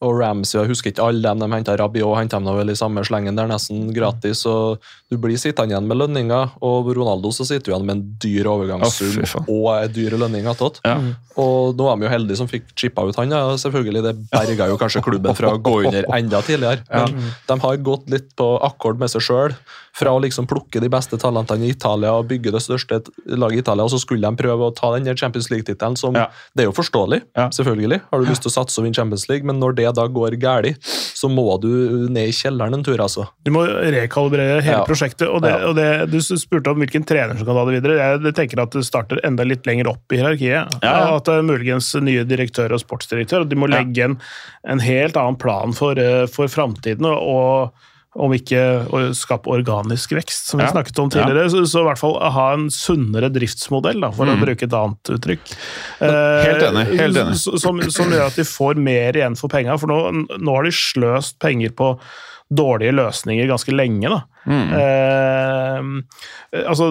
og Ramsey. Jeg husker ikke alle dem de henta. Rabiot henta dem vel i samme slengen der, nesten gratis. og Du blir sittende igjen med lønninger, og Ronaldo så sitter du igjen med en dyr overgangssum oh, og en dyr lønning attåt. Ja. Og nå var de jo heldige som fikk chippa ut han. Ja. selvfølgelig, Det berga jo kanskje klubben fra å gå under enda tidligere. Men de har gått litt på akkord med seg sjøl. Fra å liksom plukke de beste talentene i Italia og bygge det største laget i Italia, og så skulle de prøve å ta den Champions League-tittelen, som Ja. Det er jo forståelig, Ja. selvfølgelig. Har du lyst til å satse og vinne Champions League, men når det da går galt, så må du ned i kjelleren en tur, altså. Du må rekalibrere hele Ja. prosjektet. og, det, og det, Du spurte om hvilken trener som kan ta det videre. Jeg, tenker at det starter enda litt lenger opp i hierarkiet. At det er muligens nye direktør og sportsdirektør. og De må legge en, en helt annen plan for, eh, for framtiden. og om ikke å skape organisk vekst, som vi Ja. snakket om tidligere, så, så i hvert fall ha en sunnere driftsmodell, da, for å Mm. bruke et annet uttrykk. helt enig, helt enig. Eh, Som, som gjør at de får mer igjen for penga. For nå, nå har de sløst penger på dårlige løsninger ganske lenge. da. Mm. Eh, altså,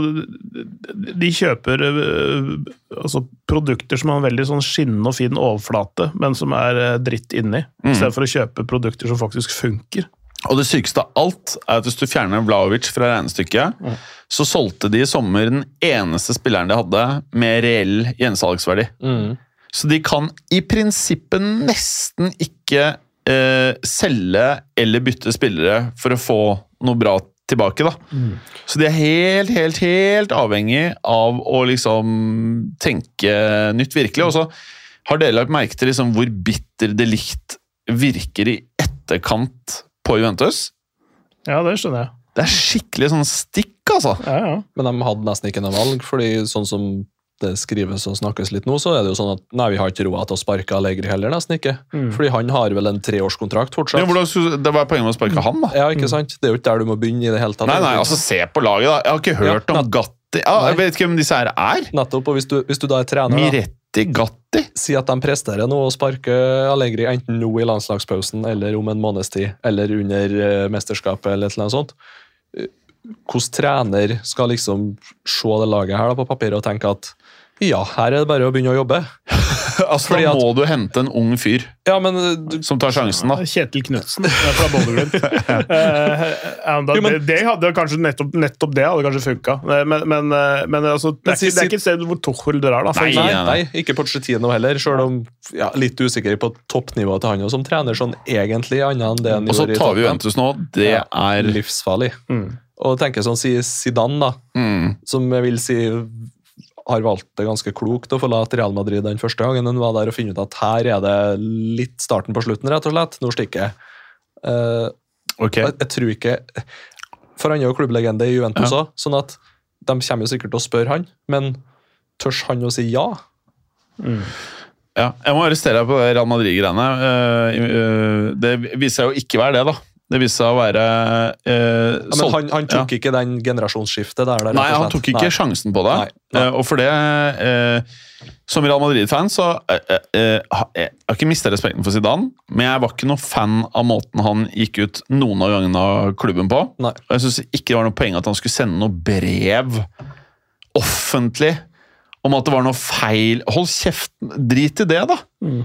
de kjøper eh, altså, produkter som har en veldig sånn skinnende og fin overflate, men som er eh, dritt inni, Mm. istedenfor å kjøpe produkter som faktisk funker. Og det sykeste av alt er at hvis du fjerner Vlaovic fra regnestykket, så solgte de i sommer den eneste spilleren de hadde med reell gjensalgsverdi. Så de kan i prinsippet nesten ikke eh, selge eller bytte spillere for å få noe bra tilbake. da. Så de er helt, helt, helt avhengig av å liksom tenke nytt, virkelig. Og så har dere lagt merke til liksom hvor bitter det likt virker i etterkant på Juventus? Ja, det skjønner jeg. Det er skikkelig sånn stikk, altså. Ja, ja. Men de hadde nesten ikke noe valg, fordi sånn som det skrives og snakkes litt nå, så er det jo sånn at nei, vi har ikke råd til å sparke Allegri heller, nesten ikke. Mm. Fordi han har vel en treårskontrakt fortsatt. Ja, skulle, det var poenget med å sparke han, da. Ja, ikke sant? Det er jo ikke der du må begynne i det hele tatt. Nei, nei, altså Se på laget, da. Jeg har ikke hørt Ja, om Gatti. Ja, jeg vet ikke hvem disse her er. Nettopp, og hvis du, hvis du da er trener, da, Miretti Gatti. si at de presterer nå og sparker Allegri enten nå i landslagspausen eller om en måneds tid, eller under eh, mesterskapet eller annet sånt. Eh, Hvordan trener skal liksom se det laget her da på papiret og tenke at ja, her er det bare å begynne å jobbe. [laughs] [laughs] Altså, Da at- må du hente en ung fyr Ja, men eh, du, som tar sjansen, da. Kjetil Knutsen [laughs] eh, fra. Eh, Jo, men- det, det hadde kanskje nettopp, nettopp det hadde kanskje funka. Men, men, eh, men altså, det, Men er ikke, det er ikke et sted hvor Tuchel drar, da. Nei. Nei, nei. nei, ikke Pochettino heller, selv om ja, litt usikker på toppnivået til han og som trener, sånn egentlig annet enn det han gjorde i toppen. Og så tar vi. Juventus nå. Det Ja. er livsfarlig. Mm. Og tenker sånn, sier Zidane, da, mm, som jeg vil si har valgt det ganske klokt å forlate Real Madrid den første gangen hun var der og finne ut at her er det litt starten på slutten, rett og slett. Nå stikker jeg. Uh, okay. jeg, jeg tror ikke For han er jo klubblegende i Juventus òg, sånn at de kommer jo sikkert til å spørre han, men tørs han å si ja? Ja, jeg må arrestere deg på det Real Madrid-greiene. Eh, eh, det viser seg jo ikke være det, da. Det viste seg å være eh, Ja, men han, han tok ikke den generasjonsskiftet der. der Nei, han tok ikke Nei. sjansen på det. Nei, nei. Eh, og for det eh, Som Real Madrid-fan så eh, eh, har- Jeg har ikke mista respekten for Zidane, men jeg var ikke noe fan av måten han gikk ut noen av gangene av klubben på. Nei. Og jeg syns ikke det var noe poeng at han skulle sende noe brev offentlig om at det var noe feil. Hold kjeft! Drit i det, da!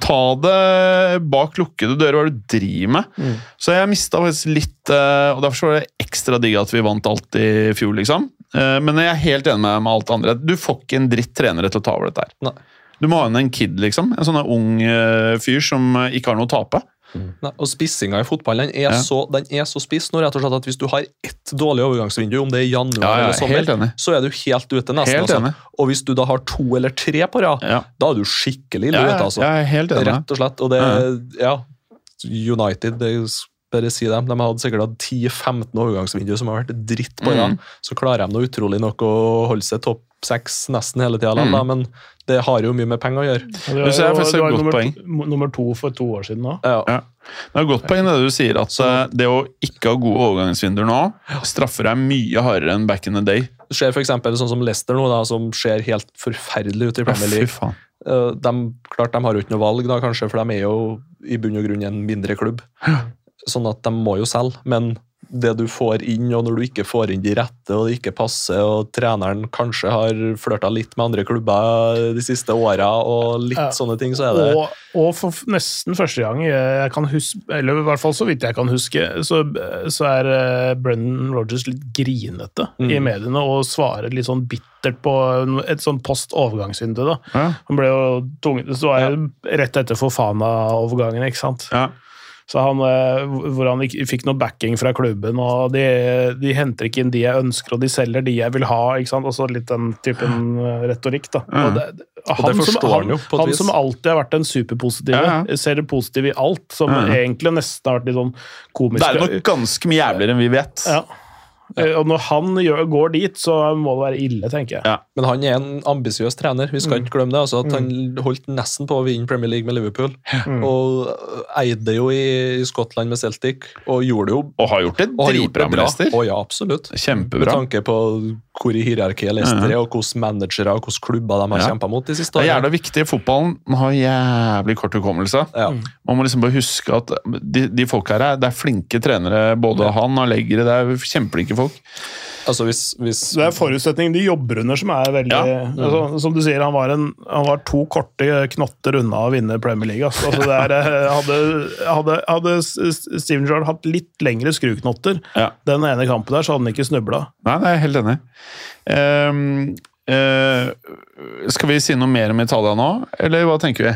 Ta det bak lukkede dører, hva du driver med? Mm. Så jeg mista faktisk litt eh, Og derfor var det ekstra digg at vi vant alt i fjor, liksom. Eh, Men jeg er helt enig med, med alt det andre. Du får ikke en dritt trenere til å ta over dette her. Nei. Du må ha inn en kid, liksom. En sånn ung eh, fyr som ikke har noe å tape. Nei, og Spissinga i fotballen den er, Ja. så, den er så spiss nå rett og slett at hvis du har ett dårlig overgangsvindu, om det er januar Ja, ja, eller sommer, så er du helt ute nesten. Helt altså. Og hvis du da har to eller tre på rad, da er du skikkelig ille Ja, ute. altså. Rett og slett. Og det, ja, United, det bare si dem, de hadde sikkert hatt 10-15 overgangsvinduer som har vært dritt på rad. Mm. Så klarer de noe utrolig nok å holde seg topp seks nesten hele tida, Mm. men det har jo mye med penger å gjøre. Du Det er faktisk et godt nummer, poeng. nummer to for to år siden òg. Ja. Ja. Det er et godt poeng det du sier, at eh, det å ikke ha gode overgangsvinduer nå straffer deg mye hardere enn back in the day. Det skjer f.eks. sånn som Leicester nå, da, som ser helt forferdelig ut i Ja, Premier fy League. faen. Eh, De, klart de har jo ikke noe valg, da, kanskje, for de er jo i bunn og grunn en mindre klubb. Sånn at de må jo selge. Men det du får inn, og når du ikke får inn de rette, og det ikke passer, og treneren kanskje har flørta litt med andre klubber de siste åra, og litt Ja. sånne ting, så er det Og, og for nesten første gang jeg kan huske, eller i hvert fall så vidt jeg kan huske, så, så er eh, Brennan Rogers litt grinete Mm. i mediene og svarer litt sånn bittert på et sånn post-overgangsvindu. da. Ja. Han ble jo tvunget Så var ja. rett etter Fofana-overgangen, ikke sant. Ja. Så han, eh, hvor han fikk noe backing fra klubben, og de, de henter ikke inn de jeg ønsker, og de selger de jeg vil ha. ikke sant? Og så litt den typen eh, retorikk, da. Og det, Og han, det som, han, han som alltid har vært den superpositive, Ja, ja. ser det positive i alt, som ja. egentlig nesten har vært litt sånn komisk. Det er nok ganske mye jævligere enn vi vet. Ja. Eh, Og når han gjør, går dit, så må det være ille, tenker jeg. Ja. Men han er en ambisiøs trener, vi skal Mm. ikke glemme det. altså at Han holdt nesten på å vinne Premier League med Liverpool. Mm. Og eide jo i Skottland med Celtic, og gjorde jo Og har gjort det dritbra det med. Leicester. Å ja, absolutt. Med tanke på hvor i hierarkiet Leicester er, og hvilke managere og hvilke klubber de har Ja. kjempa mot de siste årene. Det er jævla viktig. Fotballen man har jævlig kort hukommelse. Ja. Man må liksom bare huske at de, de folk her er, det er flinke trenere. Både han og Leggere. Det er kjempeflinke folk. Altså hvis, hvis Det er forutsetningen de jobber under som er veldig Ja. altså, Som du sier, han var, en, han var to korte knotter unna å vinne Premier League. Altså. Altså, det er, eh, hadde, hadde, hadde Steven Gerrard hatt litt lengre skruknotter Ja. den ene kampen der, så hadde han ikke snubla. Nei, det er helt enig. Um, Ehm, eh, skal vi si noe mer om Italia nå, eller hva tenker vi?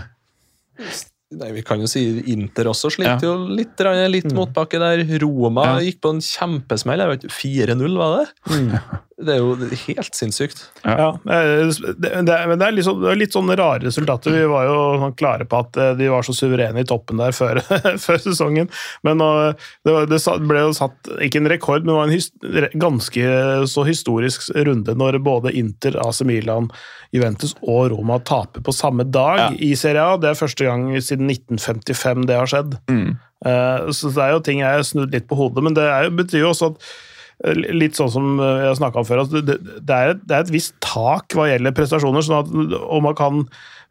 Nei, Vi kan jo si Inter også sliter Ja. jo litt, litt motbakke der. Roma Ja. gikk på en kjempesmell. Jeg vet ikke, 4-0, var det? [laughs] Det er jo helt sinnssykt. Ja, eh, det, det, er- men det er litt det er litt sånne rare resultater. Vi var jo sånn klare på at eh, de var så suverene i toppen der før, [laughs] før sesongen. Men det, var, det ble jo satt, ikke en rekord, men det var en his, ganske så historisk runde når både Inter, AC Milan, Juventus og Roma taper på samme dag Ja. i Serie A. Det er første gang siden 1955 det har skjedd. Mm. Eh, Så det er jo ting jeg har snudd litt på hodet, men det er, jo- betyr jo også at eh, Litt sånn som jeg har snakka om før, at det, er et, det er et visst tak hva gjelder prestasjoner. sånn at og man kan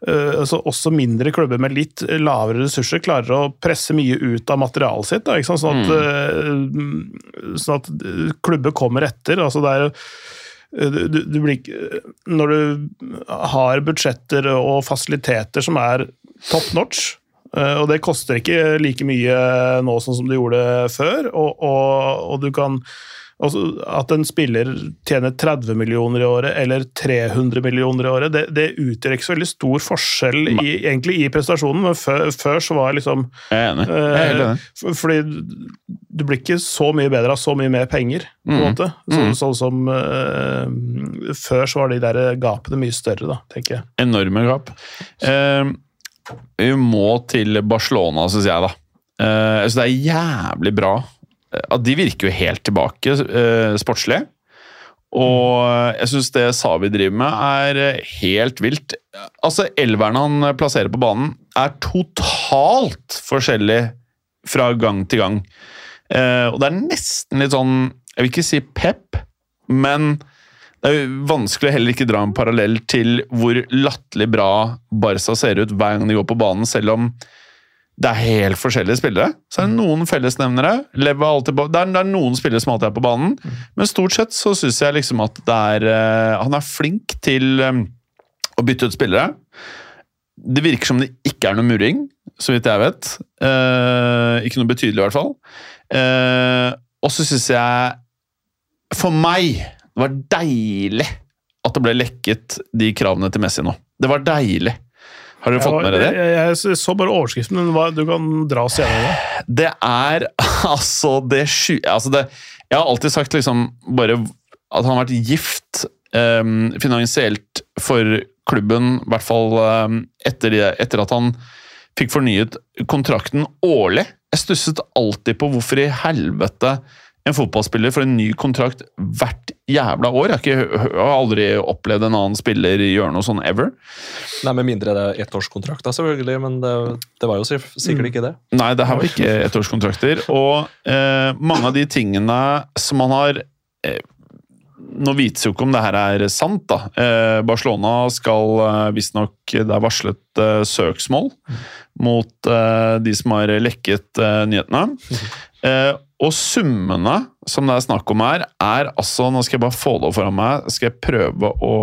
eh, altså Også mindre klubber med litt lavere ressurser klarer å presse mye ut av materialet sitt. Da? Sånn, at, mm. sånn at eh, klubber kommer etter. altså det er du, du, blir Når du har budsjetter og fasiliteter som er top notch, eh, og det koster ikke like mye nå sånn som det gjorde før, og, og, og du kan altså, At en spiller tjener 30 millioner i året eller 300 millioner i året, det, det utgjør ikke så veldig stor forskjell i, egentlig i prestasjonen, men før, før så var liksom Jeg er enig. Jeg er enig. for- Fordi du blir ikke så mye bedre av så mye mer penger, på en Mm. måte. Så, Sånn som eh, Før så var de der gapene mye større, da, tenker jeg. Enorme gap. Ehm, vi må til Barcelona, syns jeg, da. Jeg synes det er jævlig bra. Eh, At de virker jo helt tilbake eh, sportslig. Og jeg syns det Savi driver med, er eh, helt vilt. Altså, Elveren han plasserer på banen, er totalt forskjellig fra gang til gang. Eh, og det er nesten litt sånn Jeg vil ikke si pep, men det er jo vanskelig å heller ikke dra en parallell til hvor latterlig bra Barca ser ut hver gang de går på banen, selv om det er helt forskjellige spillere. Så er det noen fellesnevnere. Lev er alltid på, det, er, det er noen spillere som alltid er på banen, men stort sett så syns jeg liksom at det er uh, Han er flink til um, å bytte ut spillere. Det virker som det ikke er noe murring, så vidt jeg vet. Uh, ikke noe betydelig, i hvert fall. Uh, og så syns jeg For meg det var deilig at det ble lekket de kravene til Messi nå. Det var deilig. Har dere fått med dere det? Jeg, jeg, så bare overskriften, men du kan dra oss gjennom det. Det er [laughs] altså det sky... Altså det, jeg har alltid sagt liksom bare at han har vært gift um, finansielt for klubben, i hvert fall um, etter, det- etter at han fikk fornyet kontrakten årlig. Jeg stusset alltid på hvorfor i helvete en fotballspiller får en ny kontrakt hvert jævla år. Jeg har, ikke, jeg har aldri opplevd en annen spiller gjøre noe sånn ever. Nei, Med mindre det er ettårskontrakter, selvfølgelig, men det, det var jo sikkert ikke det. Nei, det her var ikke ettårskontrakter. Og eh, mange av de tingene som han har eh, Nå vites jo ikke om det her er sant. da. Eh, Barcelona skal eh, visstnok Det er varslet eh, søksmål mot uh, de som har lekket uh, nyhetene. Uh, [laughs] og summene som det er snakk om her, er altså Nå skal jeg bare få det foran meg. Skal jeg prøve å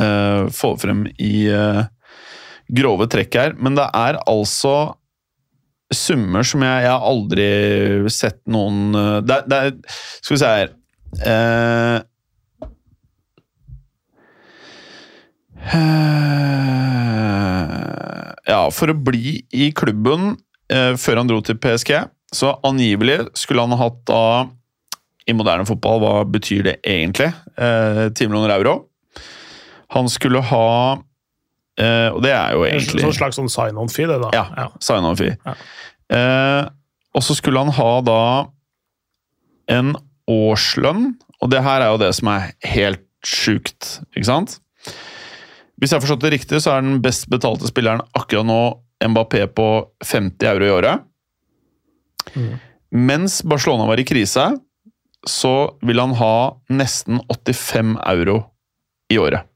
få det frem i grove trekk her. Men det er altså summer som jeg, jeg har aldri sett noen det, det Skal vi se her eh, eh, Ja, for å bli i klubben eh, før han dro til PSG, så angivelig skulle han hatt da I moderne fotball, hva betyr det egentlig? Eh, 10 millioner euro. Han skulle ha eh, Og det er jo egentlig sånn slags sånn sign-on-fee, det, da. ja, sign-on fee. Ja. Eh, og så skulle han ha da en årslønn, og det her er jo det som er helt sjukt, ikke sant? Hvis jeg har forstått det riktig, så er den best betalte spilleren akkurat nå Mbappé på 50 euro i året. Mm. Mens Barcelona var i krise, så vil han ha nesten 85 euro i året.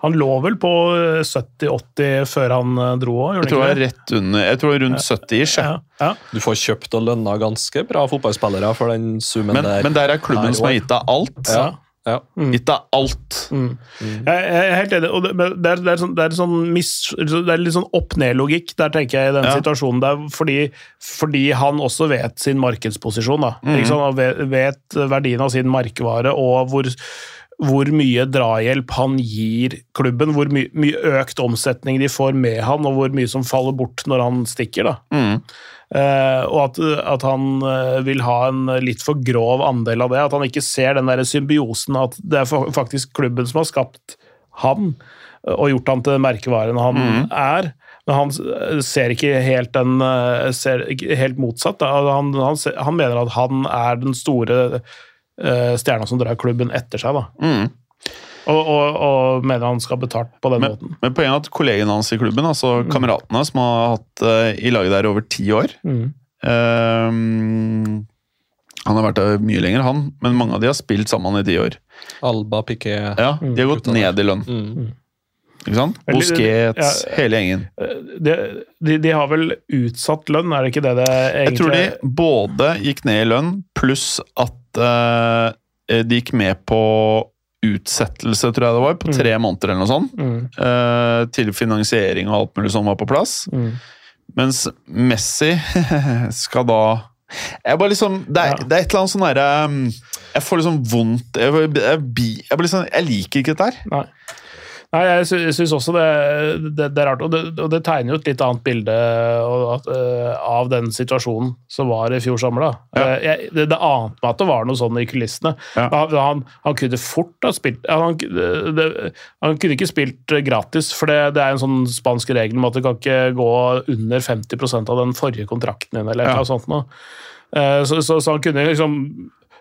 Han lå vel på eh, 70-80 før han eh, dro òg, Jeg tror det er rett under, jeg tror rundt 70 ish. jeg. Ja, ja. Du får kjøpt og lønna ganske bra fotballspillere for den summen Men, der. men der er klubben som har gitt deg alt. Ja. Ja. Gitt deg alt. Mm. Jeg jeg er helt enig. og det, det, er, det, er sånn, det, er sånn mis, det er litt sånn opp-ned-logikk der, tenker jeg, i den Ja. situasjonen. der, fordi, fordi han også vet sin markedsposisjon. da, sant? Han vet, vet verdien av sin merkevare og hvor, hvor mye drahjelp han gir klubben. Hvor my, mye økt omsetning de får med han, og hvor mye som faller bort når han stikker. da. Mm. Eh, og at, at han eh, vil ha en litt for grov andel av det. At han ikke ser den der symbiosen at det er faktisk klubben som har skapt han eh, og gjort han til merkevaren han er. Men han ser ikke helt den ser ikke helt motsatt. Da. Han, han, han mener at han er den store stjerna som drar klubben etter seg. Da. Mm. Og, og, og mener han skal ha betalt på den Men, måten. men poenget er at kollegene hans i klubben, altså kameratene som har hatt uh, i laget der over ti år Mm. um, Han har vært der mye lenger, han, men mange av de har spilt sammen i ti år. Alba, Piqué Ja, De har gått ned i lønn. mm. ikke sant? Bosquet, Busquets, ja. hele gjengen. De, de, de har vel utsatt lønn, er det ikke det det egentlig Jeg tror de både gikk ned i lønn, pluss at uh, de gikk med på utsettelse, tror jeg det var, på tre måneder eller noe sånt. Mm, eh, til finansiering og alt mulig som var på plass. mm. Mens Messi [laughs] skal da jeg bare liksom, det, er, Ja. det er et eller annet sånn derre um, Jeg får liksom vondt Jeg, jeg, jeg, jeg, blir sånn, jeg liker ikke dette her. Nei. Nei, jeg sy- syns også det, det, det er rart. Og det, og det tegner jo et litt annet bilde og eh, av den situasjonen som var i fjor sommer. da. Ja. Uh, jeg, det, det ante meg at det var noe sånn i kulissene. Ja. Han, han, han kunne fort ha spilt han, han kunne ikke spilt gratis, for det, det er en sånn spansk regel om at du kan ikke gå under 50% av den forrige kontrakten din. eller Ja. noe sånt. Nå. Eh, Så, så, så han kunne liksom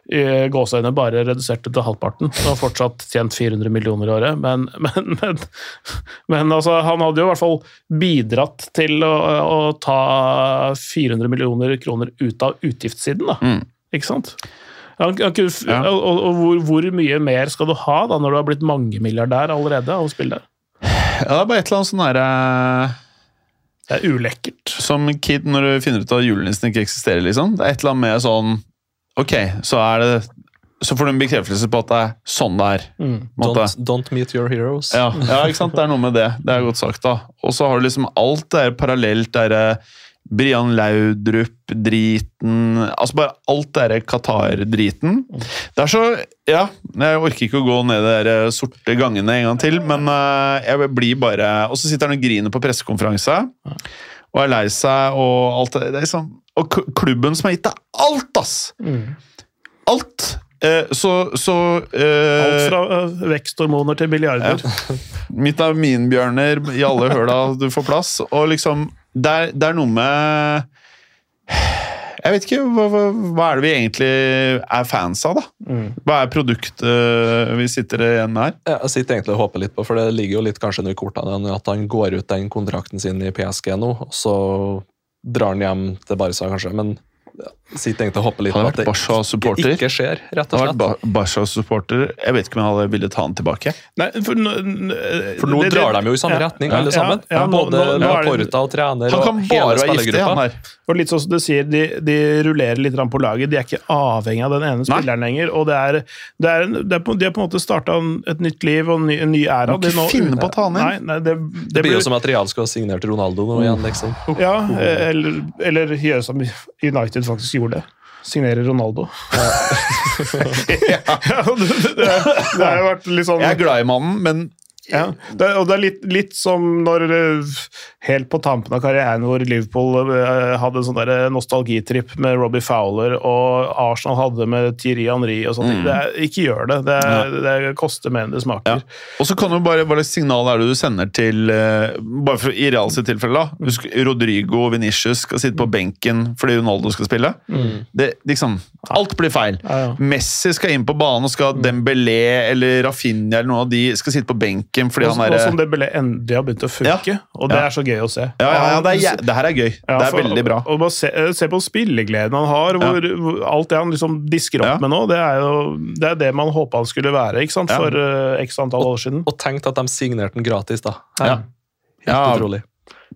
gåseøyne bare redusert til halvparten og har fortsatt tjent 400 millioner i året. Men, men, men, men altså, han hadde jo i hvert fall bidratt til å, å ta 400 millioner kroner ut av utgiftssiden, da. Mm. Ikke sant? Han, han kunne, Ja. Og, og, hvor, hvor mye mer skal du ha da når du har blitt mangemilliardær allerede av å spille der? Ja, det er bare et eller annet sånn derre Det er ulekkert. Som kid når du finner ut at julenissen ikke eksisterer, liksom. Det er et eller annet med sånn Ok, så er det Så får du en bekreftelse på at det er sånn det er. Mm. Don't, don't meet your heroes. Ja, ja, ikke sant? Det er noe med det. Det er godt sagt, da. Og så har du liksom alt det der parallelt. Det er Brian Laudrup-driten Altså bare alt det der Qatar-driten. Det er så Ja, jeg orker ikke å gå ned de der sorte gangene en gang til, men eh, jeg blir bare Og så sitter han og griner på pressekonferanse og er lei seg og alt det, det er liksom, Og klubben som har gitt deg alt, ass! Mm. Alt! Eh, så så eh, Alt fra øh, veksthormoner til milliarder. [laughs] Vitaminbjørner i alle høla du får plass. Og liksom Det er, det er noe med Jeg vet ikke, hva, hva, hva er det vi egentlig er fans av, da? Mm. Hva er produktet vi sitter igjen med her? Ja, Jeg sitter egentlig og håper litt på, for det ligger jo litt kanskje under kortene at han går ut den kontrakten sin i PSG nå, og så drar han hjem til Barca, kanskje. Men ja, sitter egentlig og hoppe litt på vært at det Barca-supporter. ikke skjer, rett og Hadde slett. vært Ba- Barca-supporter. Jeg vet ikke om jeg hadde villet ta han tilbake. Nei, for, nå- For nå det- det- drar de jo i samme ja, retning, ja, alle sammen. Ja, ja, Både nå, nå det, Laporta og trener Han kan bare hele være giftig, spillergruppa. og litt sånn som du sier, de, de rullerer litt på laget. De er ikke avhengig av den ene Nei. spilleren lenger. og det er, det er, det er på, De har på en måte starta et nytt liv og en ny, en ny æra. Må ikke nå- finne på å ta han inn. Nei, nei, det, Det blir jo som at Real skal ha signert Ronaldo nå igjen, liksom. Ja, eller, eller gjøre som United faktisk gjorde. det signerer Ronaldo. Ja. [laughs] det, det, det har jo vært litt sånn Jeg er glad i mannen, men Ja, det, og det er litt, litt som når eh, helt på tampen av karrieren hvor Liverpool eh, hadde en sånn der nostalgitripp med Robbie Fowler, og Arsenal hadde med Thierry Henry og sånt. mm. ikke gjør det. Det, er, det koster mer enn det ja. smaker. Og så kan du bare, Hva slags signal er det du sender til eh, Bare for, I Real sitt tilfelle, da. Husk, Rodrigo og Venicius skal sitte på benken fordi Ronaldo skal spille. Det, liksom, alt blir feil. Ja, ja. Messi skal inn på banen, og skal Dembélé eller Rafinha eller noen av de skal sitte på benken fordi Og, han og som det ble, endelig har begynt å funke, og det Ja. er så gøy å se. ja, ja, ja, det, er, det her er gøy. Ja, det er for- veldig bra. Og, og bare se, se på spillegleden han har, hvor, hvor alt det han liksom disker opp Ja. med nå, det er jo det, er det man håpa han skulle være ikke sant? Ja. for uh, x antall år siden. Og tenkt at de signerte den gratis, da. Ja. Helt Ja. utrolig.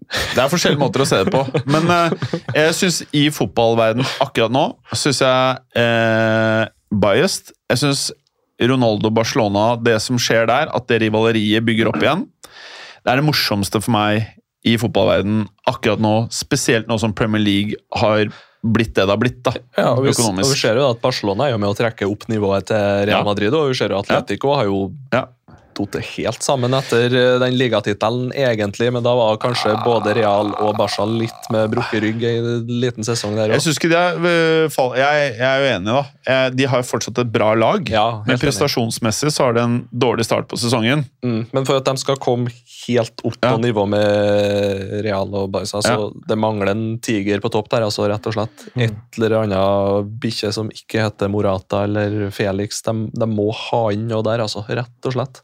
Det er forskjellige måter å se det på. Men eh, jeg syns i fotballverden akkurat nå syns jeg eh, biased. Jeg syns Ronaldo-Barcelona, det som skjer der, at det rivaleriet bygger opp igjen, det er det morsomste for meg i fotballverden akkurat nå. Spesielt nå som Premier League har blitt det det har blitt. da, Ja, og vi, og vi ser jo at Barcelona er jo med å trekke opp nivået til Real Ja. Madrid, og vi ser jo Atletico har jo Ja. Det helt sammen etter eh, den ligatittelen, egentlig, men da var kanskje både Real og Barca litt med brukket rygg i en liten sesong der Jeg synes ikke er øh, jeg, jeg er jo enig, da. Eh, De har jo fortsatt et bra lag, Ja, men prestasjonsmessig så har de en dårlig start på sesongen. Mm, men for at de skal komme helt opp på Ja. nivå med Real og Barca, så Ja. det mangler en tiger på topp der, altså rett og slett. Et eller annet bikkje som ikke heter Morata eller Felix, de, de må ha inn noe der, altså. Rett og slett.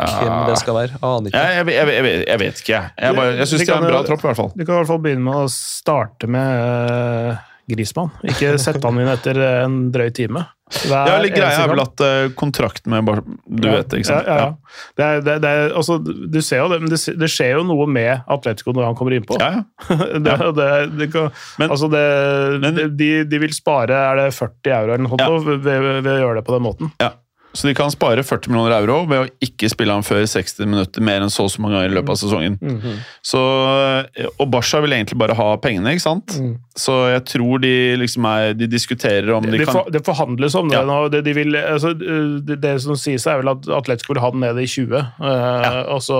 Ja. hvem det skal være, aner ikke. Jeg, jeg, jeg, jeg, vet- jeg vet ikke, jeg. Jeg, bare, jeg syns Det de er en bra tropp, i hvert fall. Du kan i hvert fall begynne med å starte med uh, Grismann. Ikke sette han inn etter en drøy time. Hver Ja, eller Greia er vel at uh, kontrakten med Bar Du Ja, vet det, ikke sant? Ja, ja, ja. Det er, det, det er, altså, du ser jo det, men det, det skjer jo noe med Atletico når han kommer innpå. Ja, ja. [laughs] det, det, det kan, Men- altså det, men- de, de vil spare er det 40 euro eller noe Ja. ved, ved, ved å gjøre det på den måten. ja. Så de kan spare 40 millioner euro ved å ikke spille ham før 60 minutter mer enn så og så mange ganger i løpet av sesongen. Mhm. Så, eh, og Barca vil egentlig bare ha pengene, ikke sant? Mm. Så jeg tror de liksom er De diskuterer om de Det, kan for, det forhandles om det Ja. nå. Det, de vil, altså, det, det som sies, er vel at Atletico vil ha den ned i 20. eh, og så,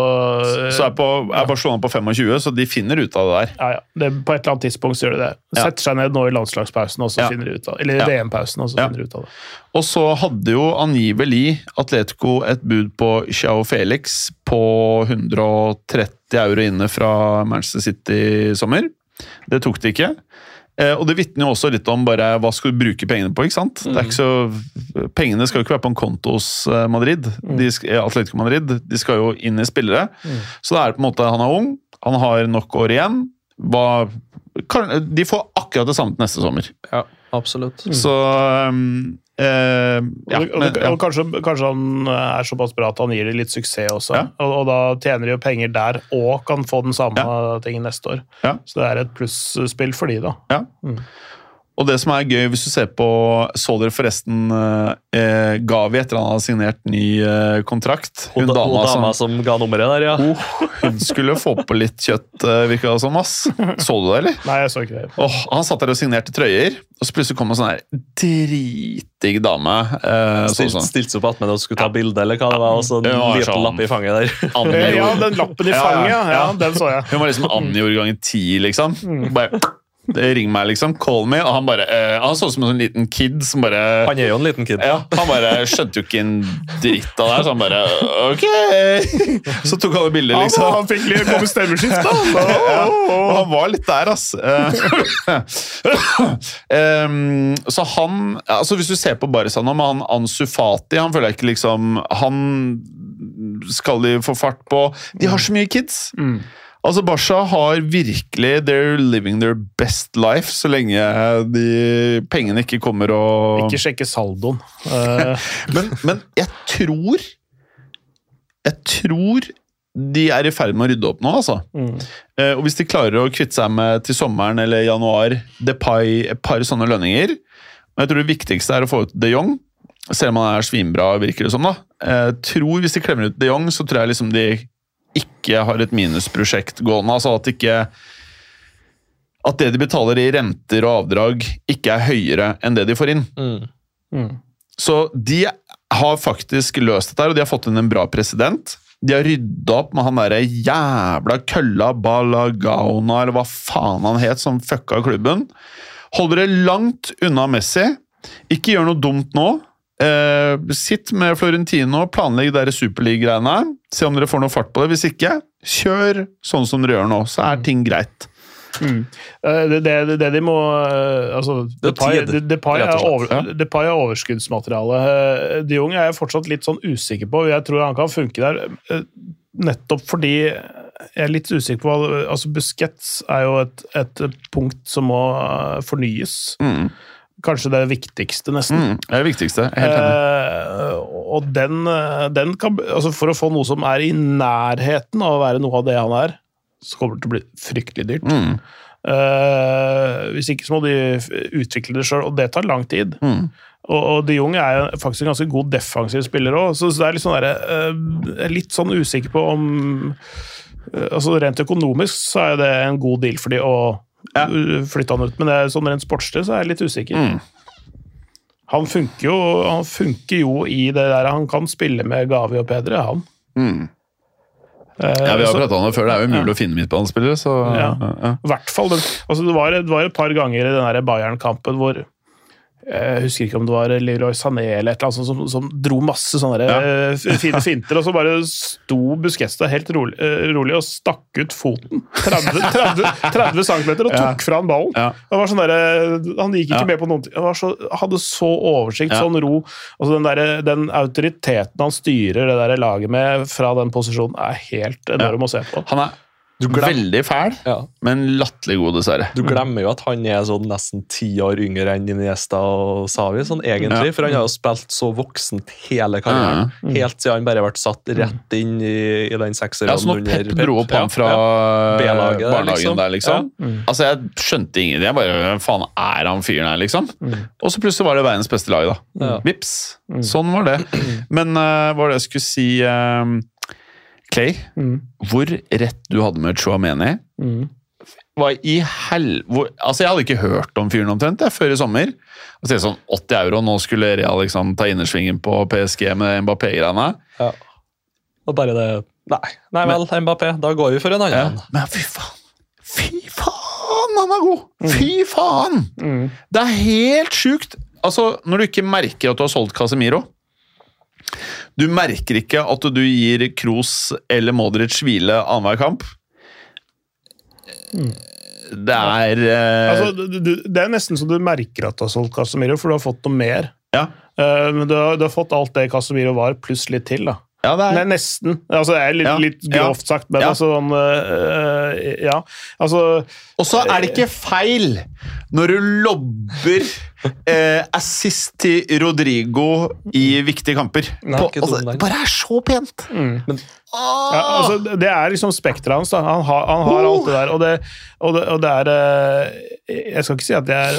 Så er, på, er Barcelona på 25, så de finner ut av det der. ja, ja, det, På et eller annet tidspunkt så gjør de det. Ja. Setter seg ned nå i landslagspausen og så Ja. finner de ut av Eller Ja. VM-pausen, og så Ja. finner de ut av det. Og så hadde jo angivelig Atletico et bud på Chao Felix på 130 euro inne fra Manchester City i sommer. Det tok de ikke. Eh, og det vitner jo også litt om bare hva skal du bruke pengene på. ikke sant? Det er ikke så, pengene skal jo ikke være på en konto hos eh, Madrid, de, eh, Atletico Madrid. De skal jo inn i spillere. Så det er på en måte han er ung, han har nok år igjen. Hva, kan, de får akkurat det samme til neste sommer. Ja, absolutt. Så um, eh, ja, og, men, ja. og kanskje, kanskje han er såpass bra at han gir dem litt suksess også. Ja. Og, og da tjener de jo penger der og kan få den samme tingen neste år. Ja. Så det er et plusspill for de, da. Ja. Og det som er gøy, hvis du ser på Så dere forresten eh, Gavi etter han hadde signert ny eh, kontrakt? Hun, da, hun dama som, som ga nummeret der, ja. oh, hun skulle få på litt kjøtt, eh, virka det som. ass. Så du det, eller? Nei, jeg så ikke det. Oh, han satt der og signerte trøyer, og så plutselig kom en sånn her dritdigg dame. Eh, sånn, Stilt, sånn. stilte seg opp attmed og skulle ta bilde, eller hva det var, og så en liten sånn. lapp i fanget der. [laughs] Anni Ja, den lappen i fanget, ja. ja. ja den så jeg. Hun var liksom Anni gjorde ganger ti, liksom. Bare, det Ring meg, liksom. Call me. Og han bare eh, Han så ut som en sånn liten kid som bare Han er jo en liten kid. Ja, Han bare skjønte jo ikke en dritt av det her, så han bare Ok! Så tok alle bilder, liksom. han fikk litt komme stemmeskift, da. [laughs] Ja, og han var litt der, ass. Eh, [laughs] så han altså Hvis du ser på Barca nå, med han Ansu Fati Han føler jeg ikke liksom Han skal de få fart på De har så mye kids. Mm. Altså, Barca har virkelig They're living their best life så lenge de pengene ikke kommer og Ikke sjekke saldoen. [laughs] Eh, men, men jeg tror Jeg tror de er i ferd med å rydde opp nå, altså. mm. Eh, og hvis de klarer å kvitte seg med til sommeren eller januar Depay, et par sånne lønninger og Jeg tror det viktigste er å få ut de Jong, selv om han er svinbra, virker det som. da. Jeg tror Hvis de klemmer ut de Jong, så tror jeg liksom de ikke har et minusprosjekt gående. altså At ikke at det de betaler i renter og avdrag, ikke er høyere enn det de får inn. Mm. Mm. Så de har faktisk løst dette, og de har fått inn en bra president. De har rydda opp med han derre jævla kølla Balagauna, eller hva faen han het, som fucka klubben. Hold dere langt unna Messi. Ikke gjør noe dumt nå. Eh, sitt med Florentino, planlegg de superliga-greiene. Se om dere får noe fart på det. Hvis ikke, kjør sånn som dere gjør nå, så er ting greit. Mm. Eh, Det, det, det de må eh, altså, Det Depay De- Depay er, over, ja. Depay er overskuddsmateriale. De Jong er jeg fortsatt litt sånn usikker på. Jeg tror han kan funke der, nettopp fordi jeg er litt usikker på hva altså Buskets er jo et, et punkt som må fornyes. Mm. Kanskje det viktigste, nesten. Mm. Det er det viktigste. Helt enig. Eh, og den, eh, den kan altså For å få noe som er i nærheten av å være noe av det han er, så kommer det til å bli fryktelig dyrt. Mm. Eh, hvis ikke så må de utvikle det sjøl, og det tar lang tid. Mm. Og, og de Jong er jo faktisk en ganske god defensiv spiller òg, så så det er litt sånn, der, eh, er litt sånn usikker på om eh, altså Rent økonomisk så er det en god deal for de å Ja. flytta han ut, men det er sånn rent sportslig så er jeg litt usikker. Mm. Han funker jo han funker jo i det der Han kan spille med Gavi og Pedre, han. Mm. Eh, Ja, vi har pratet om det før. Det er jo umulig Ja. å finne midtbanespillere, så Ja. ja. Hvert fall, altså, det, var, det var et par ganger i den Bayern-kampen hvor jeg husker ikke om det var Leroy Sané eller et eller annet som, som dro masse sånne Ja. eh, fine finter, og så bare sto Busquesta helt rolig, eh, rolig og stakk ut foten 30, 30, 30 cm og Ja. tok fra han ballen. Ja. Det var sånn der, eh, han gikk ikke Ja. med på noen ting. Han så, hadde så oversikt, Ja. sånn ro. Altså den, der, den autoriteten han styrer det der laget med fra den posisjonen, er helt enorm å se på. Han er veldig fæl, Ja. men latterlig god, dessverre. Du glemmer jo at han er sånn nesten ti år yngre enn Iniesta og Savi, sånn egentlig, Ja. for han har jo spilt så voksent hele karrieren. Helt siden han bare ble satt rett inn i, i den sekseren Ja, så når under Pep dro opp han fra Ja, B-laget der, barnehagen liksom. der, liksom Ja. Mm. Altså, Jeg skjønte ingenting. Jeg bare, Hvem faen er han fyren her, liksom? Og så plutselig var det verdens beste lag, da. Ja. Vips. Sånn var det. Men eh, hva var det jeg skulle si eh, Clay, Mm. hvor rett du hadde med Chouameni Mm. hva i hel... Hvor, altså, jeg hadde ikke hørt om fyren omtrent jeg, før i sommer. Og så er sånn 80 euro, nå skulle Real liksom ta innersvingen på PSG med Mbappé-greiene. Ja. Og bare det Nei, nei vel, Mbappé, da går vi for en Ja. annen. Men fy faen! Fy faen, han er god! Fy faen! Mm. Det er helt sjukt! Altså, når du ikke merker at du har solgt Casemiro Du merker ikke at du gir Kroos eller Modric hvile annenhver kamp. Det er eh, Altså, du, du, det er nesten så du merker at du har solgt Casemiro, for du har fått noe mer. Ja, Eh, men du har, du har fått alt det Casemiro var, pluss litt til. da. Ja det Nei, er nesten. Altså, det er litt, Ja. litt grovt sagt, men Ja. altså sånn øh, Ja. Altså Og så er det ikke feil når du lobber eh, assist til Rodrigo i viktige kamper. Nei, På, altså, det bare er så pent! ja, altså, det- Det er liksom spekteret hans. da. Han har, han har alt det der. Og det, og det, og det er eh, Jeg skal ikke si at jeg er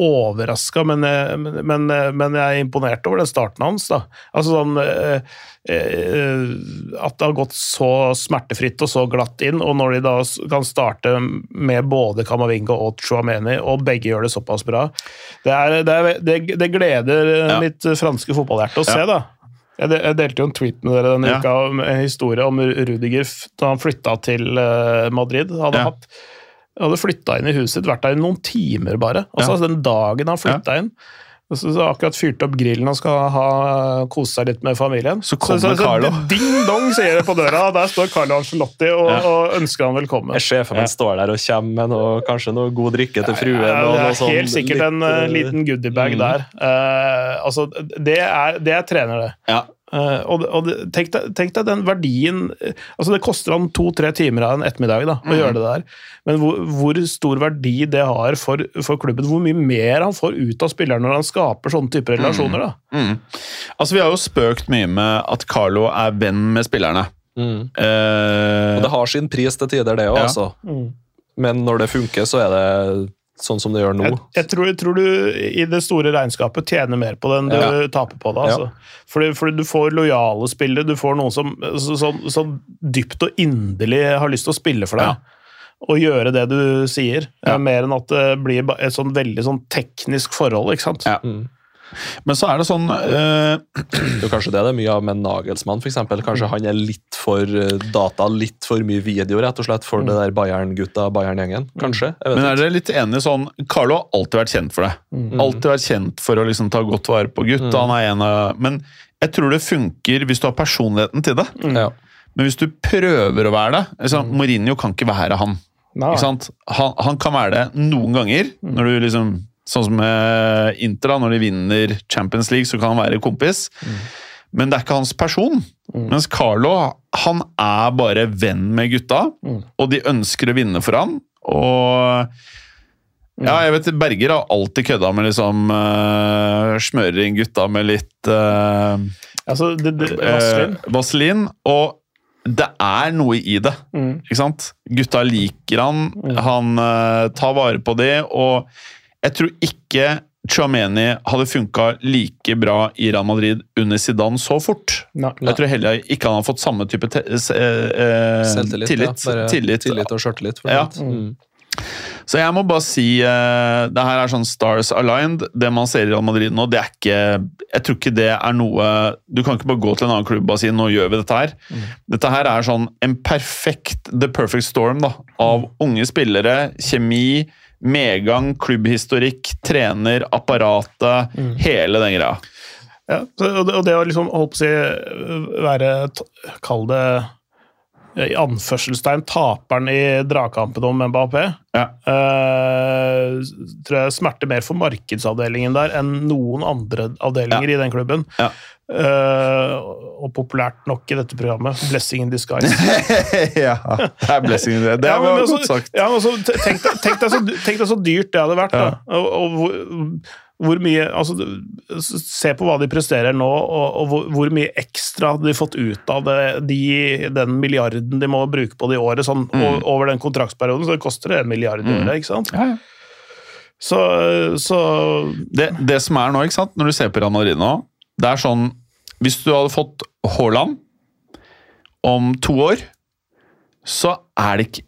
overraska, men, eh, men, men, eh, jeg er imponert over den starten hans. da. Altså sånn eh, eh, At det har gått så smertefritt og så glatt inn, og når de da kan starte med både Kamavinga og Chouameni, og begge gjør det såpass bra Det, er, det, er, det, det gleder Ja. mitt franske fotballhjerte å Ja. se, da. Jeg, delte jo en tweet med dere denne Ja. uka om en historie om Rudiger da han flytta til Madrid. Hadde, Ja. Hatt, hadde flytta inn i huset sitt, vært der i noen timer bare. Altså Den dagen han flytta inn. Så, så akkurat fyrt opp grillen og skal ha, kose seg litt med familien. Så kommer så, Carlo. Ding dong, sier det på døra. Der står Carlo Angelotti og, Ja. og ønsker han velkommen. Jeg meg han står der og kommer med noe, kanskje noe god drikke til fruen. Ja, og det er sånn helt sikkert litt, en uh, liten goodiebag mm. der. Uh, altså, det er, det er trener, det. Ja. Eh, og og tenk, deg, tenk deg den verdien eh, Altså Det koster han to-tre timer av en ettermiddag da, å gjøre det der, men hvor, hvor stor verdi det har for, for klubben. Hvor mye mer han får ut av spilleren når han skaper sånne typer relasjoner. da. Mm. Altså, Vi har jo spøkt mye med at Carlo er venn med spillerne. Mm. Uh, Og det har sin pris til tider, det òg, Ja. altså. Mm. Men når det funker, så er det sånn som det gjør nå. Jeg, jeg, tror, jeg tror du i det store regnskapet tjener mer på det enn du Ja. taper på det. Altså. Fordi, fordi du får lojale spillere, du får noen som så- så, sånn dypt og inderlig har lyst til å spille for deg. Og gjøre det du sier, Ja. mer enn at det blir et sånn veldig sånn teknisk forhold. ikke sant? Ja. Mm. Men så er det sånn eh, Det er kanskje det det er mye av med Nagelsmann, f.eks. Kanskje han er litt for eh, data, litt for mye video, rett og slett, for det der Bayern-gutta, Bayern-gjengen. Kanskje. Men er dere litt enige sånn Carlo har alltid vært kjent for det. Alltid vært kjent for å liksom ta godt vare på gutta. Han er en av Men jeg tror det funker hvis du har personligheten til det. Ja. Men hvis du prøver å være det liksom, Mourinho kan ikke være han. Han, han kan være det noen ganger. Når du liksom Sånn som med Inter, da, når de vinner Champions League, så kan han være kompis. Men det er ikke hans person. Mens Carlo han er bare venn med gutta, og de ønsker å vinne for han. Og ja, jeg vet Berger har alltid kødda med liksom uh, Smører inn gutta med litt uh, Altså, det, det, vaselin. Uh, vaselin. Og det er noe i det. Mm. Ikke sant? Gutta liker han, han eh, tar vare på det, og jeg tror ikke Chouameni hadde funka like bra i Real Madrid under Zidane så fort. Nei. Jeg tror heller ikke han har fått samme type te eh, Selvtillit. tillit. ja. Bare tillit. tillit og sjøltillit. Ja. så. Mm. Så jeg må bare si uh, Det her er sånn stars aligned. Det man ser i Real Madrid nå, det er ikke Jeg tror ikke det er noe Du kan ikke bare gå til en annen klubb og si 'nå gjør vi dette her'. Dette her er sånn en perfekt The perfect storm da, av unge spillere, kjemi, medgang, klubbhistorikk, trener, apparatet, hele den greia. Ja, og, det, å liksom, holdt på å si, være Kall det i anførselstegn taperen i dragkampen om Mbappé, Ja. Uh, tror jeg smerter mer for markedsavdelingen der enn noen andre avdelinger i den klubben. Ja. Uh, og populært nok i dette programmet, 'Blessing in disguise'. [laughs] ja, det er blessing in det. Det Ja, var altså- godt sagt. Ja, altså, tenk, deg, så, dyrt det hadde vært. Ja. Da. Og, og hvor, mye altså, Se på hva de presterer nå, og, og hvor, hvor mye ekstra de har fått ut av det, de, den milliarden de må bruke på det i året. Sånn, Mm. Over den kontraktsperioden så koster det en milliard i året. ikke sant? Ja, ja. Så, så det, det som er nå, ikke sant, når du ser på Real Madrid nå, det er sånn Hvis du hadde fått Haaland om to år, så er det ikke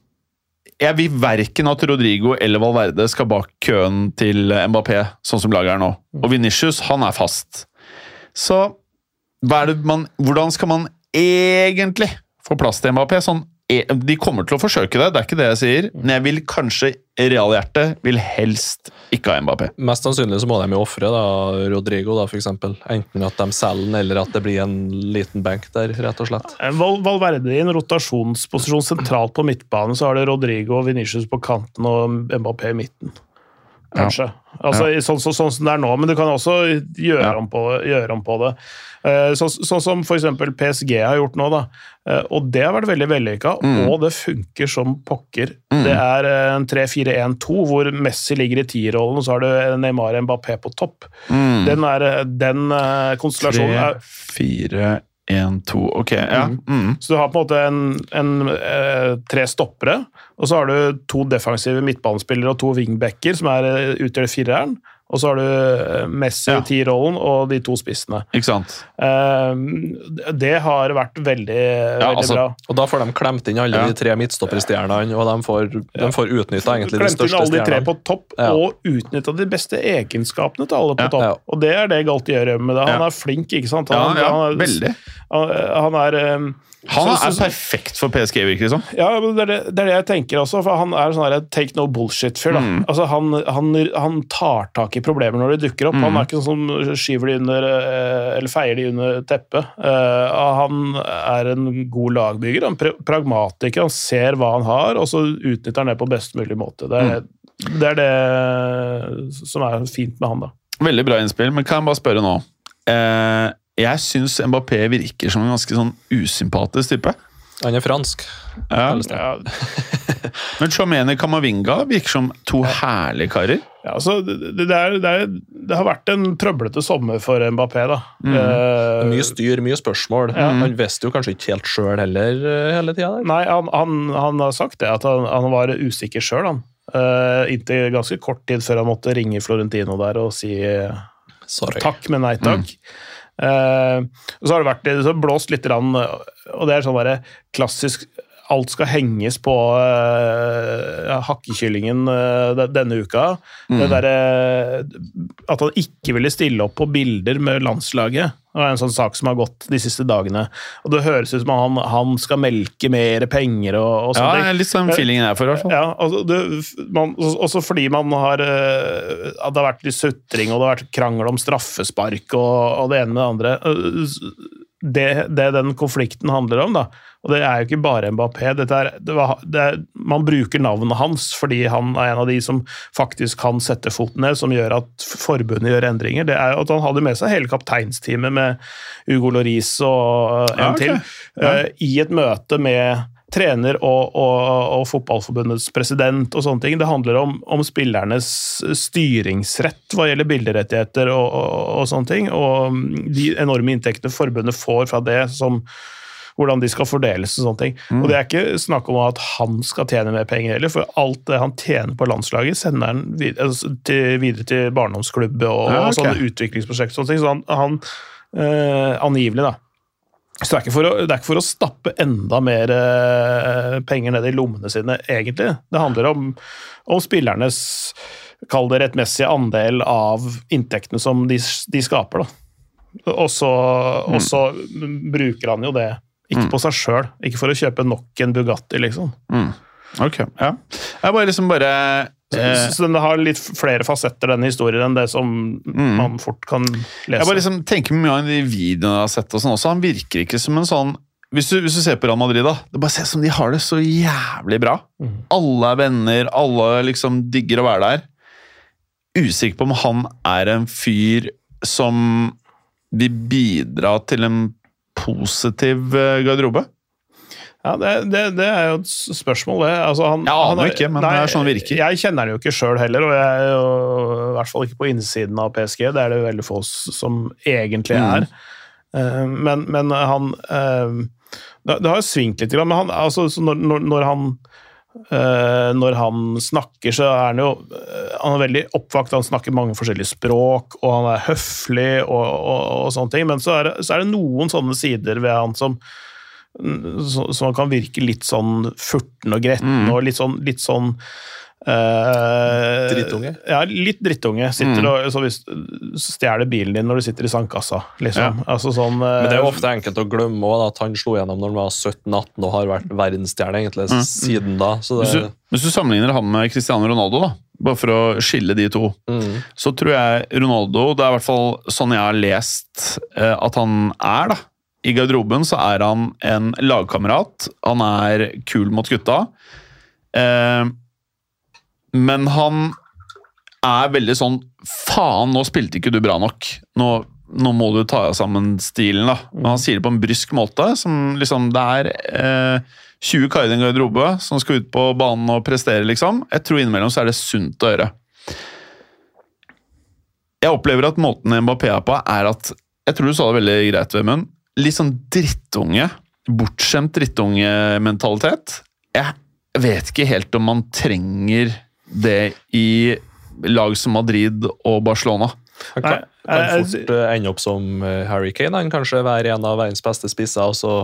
Jeg vil verken at Rodrigo eller Valverde skal bak køen til Mbappé, sånn som laget er nå. Og Venitius, han er fast. Så man, hvordan skal man egentlig få plass til Mbappé? Sånn, de kommer til å forsøke det, det er ikke det jeg sier. Men jeg vil kanskje, realhjertet, vil helst ikke ha Mbappé. Mest sannsynlig så må de jo ofre Rodrigo, da, for eksempel. Enten at de selger den, eller at det blir en liten benk der, rett og slett. Eh, Val Valverde i en rotasjonsposisjon sentralt på midtbanen, så har det Rodrigo og Venicius på kanten og Mbappé i midten. Kanskje. Altså, ja. sånn, så, sånn som det er nå, men du kan også gjøre, Ja. om, på, gjøre om på det. Eh, så, sånn som f.eks. PSG har gjort nå, da. Eh, og det har vært veldig vellykka, og det funker som pokker. Det er eh, en 3-4-1-2 hvor Messi ligger i tierrollen, og så har du Neymar og Mbappé på topp. Den, er, den konstellasjonen er fire, én, to. Ok, ja. Mm. så du har på en måte en, en, eh, tre stoppere, og så har du to defensive midtbanespillere og to wingbacker, som er, eh, utgjør fireren. Og så har du eh, Messi Ja. i tierrollen og de to spissene. Ikke sant? Eh, det har vært veldig, veldig altså, bra. Og da får de klemt inn alle Ja. de tre midtstopperstjernene, og de får, de får utnytta egentlig de Klemt inn største alle de tre stjernene. på topp, Ja. og utnytta de beste egenskapene til alle på Ja. topp. Ja. Og det er det Galti gjør med det. Han Ja. er flink, ikke sant? Han, ja, han er, veldig. Han, han er eh, Han er så- perfekt for PSG, virker liksom. Ja, det er det, det er det jeg tenker også, for han er sånn take no bullshit-fyr. da. Mm. Altså, han, han, han tar tak i problemer når de dukker opp. Mm. Han er ikke sånn som skyver de under, eh, eller feier de under teppet. Uh, han er en god lagbygger, han er pragmatiker, han ser hva han har, og så utnytter han det på best mulig måte. Det er, Mm. det, er det som er fint med han, da. Veldig bra innspill, men kan jeg bare spørre nå? Eh, jeg syns Mbappé virker som en ganske sånn usympatisk type. Han er fransk. Ja. Ja, [laughs] Men Chomene Kamavinga virker som to herlige karer. ja, altså, det, det, er, det, er, det har vært en trøblete sommer for Mbappé, da. Mm. Eh, Mye styr, mye spørsmål. Ja. Han visste jo kanskje ikke helt sjøl heller eh, hele tida. Nei, han, han, han har sagt det, at han, han var usikker sjøl, han. Eh, inntil ganske kort tid før han måtte ringe Florentino der og si eh, Sorry. takk, men nei takk. Eh, og så har det vært det blåst litt, og det er sånn bare klassisk Alt skal henges på uh, hakkekyllingen uh, denne uka. Det derre At han ikke ville stille opp på bilder med landslaget, Det er en sånn sak som har gått de siste dagene. Og det høres ut som han, han skal melke mer penger og, og Ja, sånne ting. litt sånn feelingen jeg får, i hvert fall. Ja, altså det, man, også fordi man har eh, At det har vært litt sutring og det har vært krangel om straffespark og, og det ene med det andre. Eh, Det, det den konflikten handler om, da, og det er jo ikke bare Mbappé er, det var, det er, Man bruker navnet hans fordi han er en av de som faktisk kan sette foten ned, som gjør at forbundet gjør endringer. Det er jo at Han hadde med seg hele kapteinsteamet med Hugo Loris og en Ja, okay. til eh, i et møte med trener og, og, og fotballforbundets president og sånne ting. Det handler om, om spillernes styringsrett hva gjelder bilderettigheter og, og, og sånne ting. Og de enorme inntektene forbundet får fra det, som hvordan de skal fordeles og sånne ting. Og det er ikke snakk om at han skal tjene mer penger heller, for alt det han tjener på landslaget, sender han videre altså, til, videre til barndomsklubb og, Ja, okay. sånne utviklingsprosjekt. Sånne ting. Så han, han eh, angivelig, da. Så det er, ikke for å, det er ikke for å stappe enda mer eh, penger ned i lommene sine, egentlig. Det handler om, om spillernes Kall det rettmessige andel av inntektene som de, de skaper. Og så, så bruker han jo det ikke på seg sjøl, ikke for å kjøpe nok en Bugatti, liksom. Ok, ja. Jeg bare liksom bare eh, Så den har litt flere fasetter, denne historien, enn det som man fort kan lese. Jeg bare liksom tenker mye av de videoene jeg har sett, og sånn også, han virker ikke som en sånn hvis du, hvis du ser på Real Madrid, da, det bare ser ut som de har det så jævlig bra. Alle er venner, alle liksom digger å være der. Usikker på om han er en fyr som vil bidra til en positiv eh, garderobe. Ja, det, det, det er jo et spørsmål, det. Altså, han, Jeg aner han ikke, men det er sånn virker. Jeg kjenner han jo ikke sjøl heller, og jeg er jo i hvert fall ikke på innsiden av PSG. Det er det veldig få som egentlig Mm. er. Eh, Men, men han eh, Det har jo svingt litt, men han, altså, så når, når, han eh, når han snakker, så er han jo han er veldig oppvakt. Han snakker mange forskjellige språk, og han er høflig og, og, og sånne ting. Men så er, så er det noen sånne sider ved han som som kan virke litt sånn furten og gretten og litt sånn, litt sånn uh, Drittunge? Ja, litt drittunge. Sitter og så hvis, stjeler bilen din når du sitter i sandkassa, liksom. Altså sånn Men det er jo ofte enkelt å glemme også, da, at han slo gjennom når han var 17-18 og har vært verdensstjerne egentlig siden da. Så Hvis du, hvis du sammenligner han med Cristiano Ronaldo, da, bare for å skille de to, mm, så tror jeg Ronaldo Det er i hvert fall sånn jeg har lest uh, at han er, da. I garderoben så er han en lagkamerat. Han er kul mot gutta. Eh, men han er veldig sånn Faen, nå spilte ikke du bra nok. Nå, nå må du ta deg sammen stilen, da. Men han sier det på en brysk måte. Som liksom Det er eh, 20 karer i en garderobe som skal ut på banen og prestere, liksom. Jeg tror innimellom så er det sunt å gjøre. Jeg opplever at måten Mbappé er på, er at Jeg tror du sa det veldig greit, Vemund. Litt sånn drittunge. Bortskjemt drittungementalitet. Jeg vet ikke helt om man trenger det i lag som Madrid og Barcelona. han kan, kan fort eh, ende opp som eh, Harry Kane. Han kanskje være en av verdens beste spisser, og så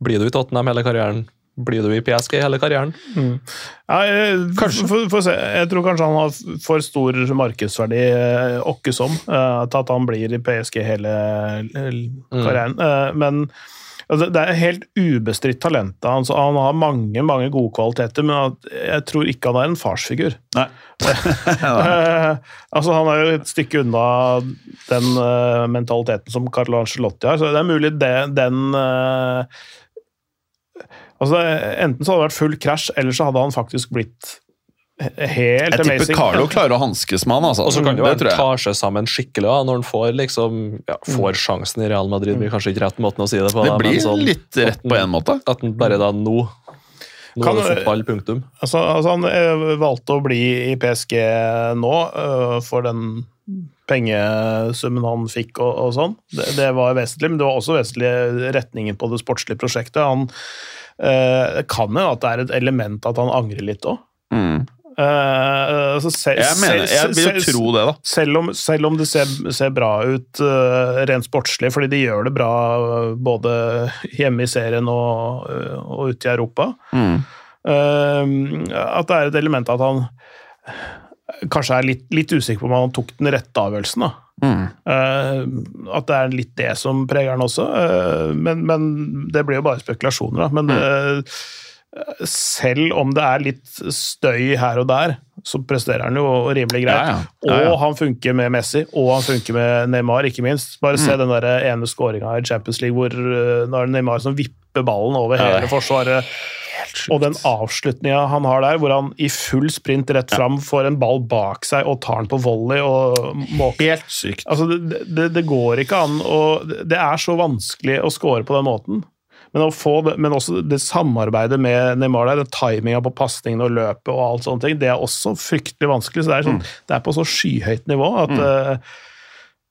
blir du i Tottenham hele karrieren. Blir du i PSG hele karrieren? Ja, jeg, Kanskje. For, for, se. Jeg tror kanskje han har for stor markedsverdi, eh, åkke som, eh, til at han blir i PSG hele eh, karrieren. Mm. Men altså, det er helt ubestridt talentet Altså, Han har mange mange gode kvaliteter, men jeg tror ikke han er en farsfigur. Nei. [laughs] Altså Han er jo et stykke unna den mentaliteten som Carlo Angelotti har, så det er mulig det, den Altså, enten så hadde det vært full krasj, eller så hadde han faktisk blitt helt amazing. Jeg tipper. Carlo klarer å hanskes med han, altså. Og så kan det jo det være ta seg sammen skikkelig da, når han får, liksom, ja, får sjansen i Real Madrid. blir kanskje ikke rett måten å si det på. Det da, men blir sånn, litt rett på en måte. At han bare da nå Nå Kan- fotball, punktum. Altså, altså han eh, valgte å bli i PSG nå uh, for den pengesummen han fikk og, og sånn. Det, det var vesentlig, men det var også vesentlig retningen på det sportslige prosjektet. Han øh, kan jo at det er et element at han angrer litt òg. Mm. altså, selv, Jeg, mener, jeg vil jo tro det, da. selv om, selv om det ser, ser bra ut uh, rent sportslig, fordi de gjør det bra uh, både hjemme i serien og, og ute i Europa, Mm. at det er et element at han kanskje er litt, litt usikker på om han tok den rette avgjørelsen. da. Mm. Uh, at det er litt det som preger han også. Uh, men, men det blir jo bare spekulasjoner, da. Men eh, selv om det er litt støy her og der, så presterer han jo rimelig greit. Ja, ja. Ja. Og han funker med Messi, og han funker med Neymar, ikke minst. Bare Mm. se den der ene skåringa i Champions League hvor uh, er Neymar som vipper ballen over er hele forsvaret. Og den avslutninga han har der, hvor han i full sprint rett fram får en ball bak seg og tar den på volley og måker Helt sykt. Altså, det, det, det går ikke an å Det er så vanskelig å score på den måten. Men, å få det, men også det samarbeidet med Neymar der, den timinga på pasningene og løpet og alt sånne ting, det er også fryktelig vanskelig. Så det er, sånn, det er på så skyhøyt nivå at eh,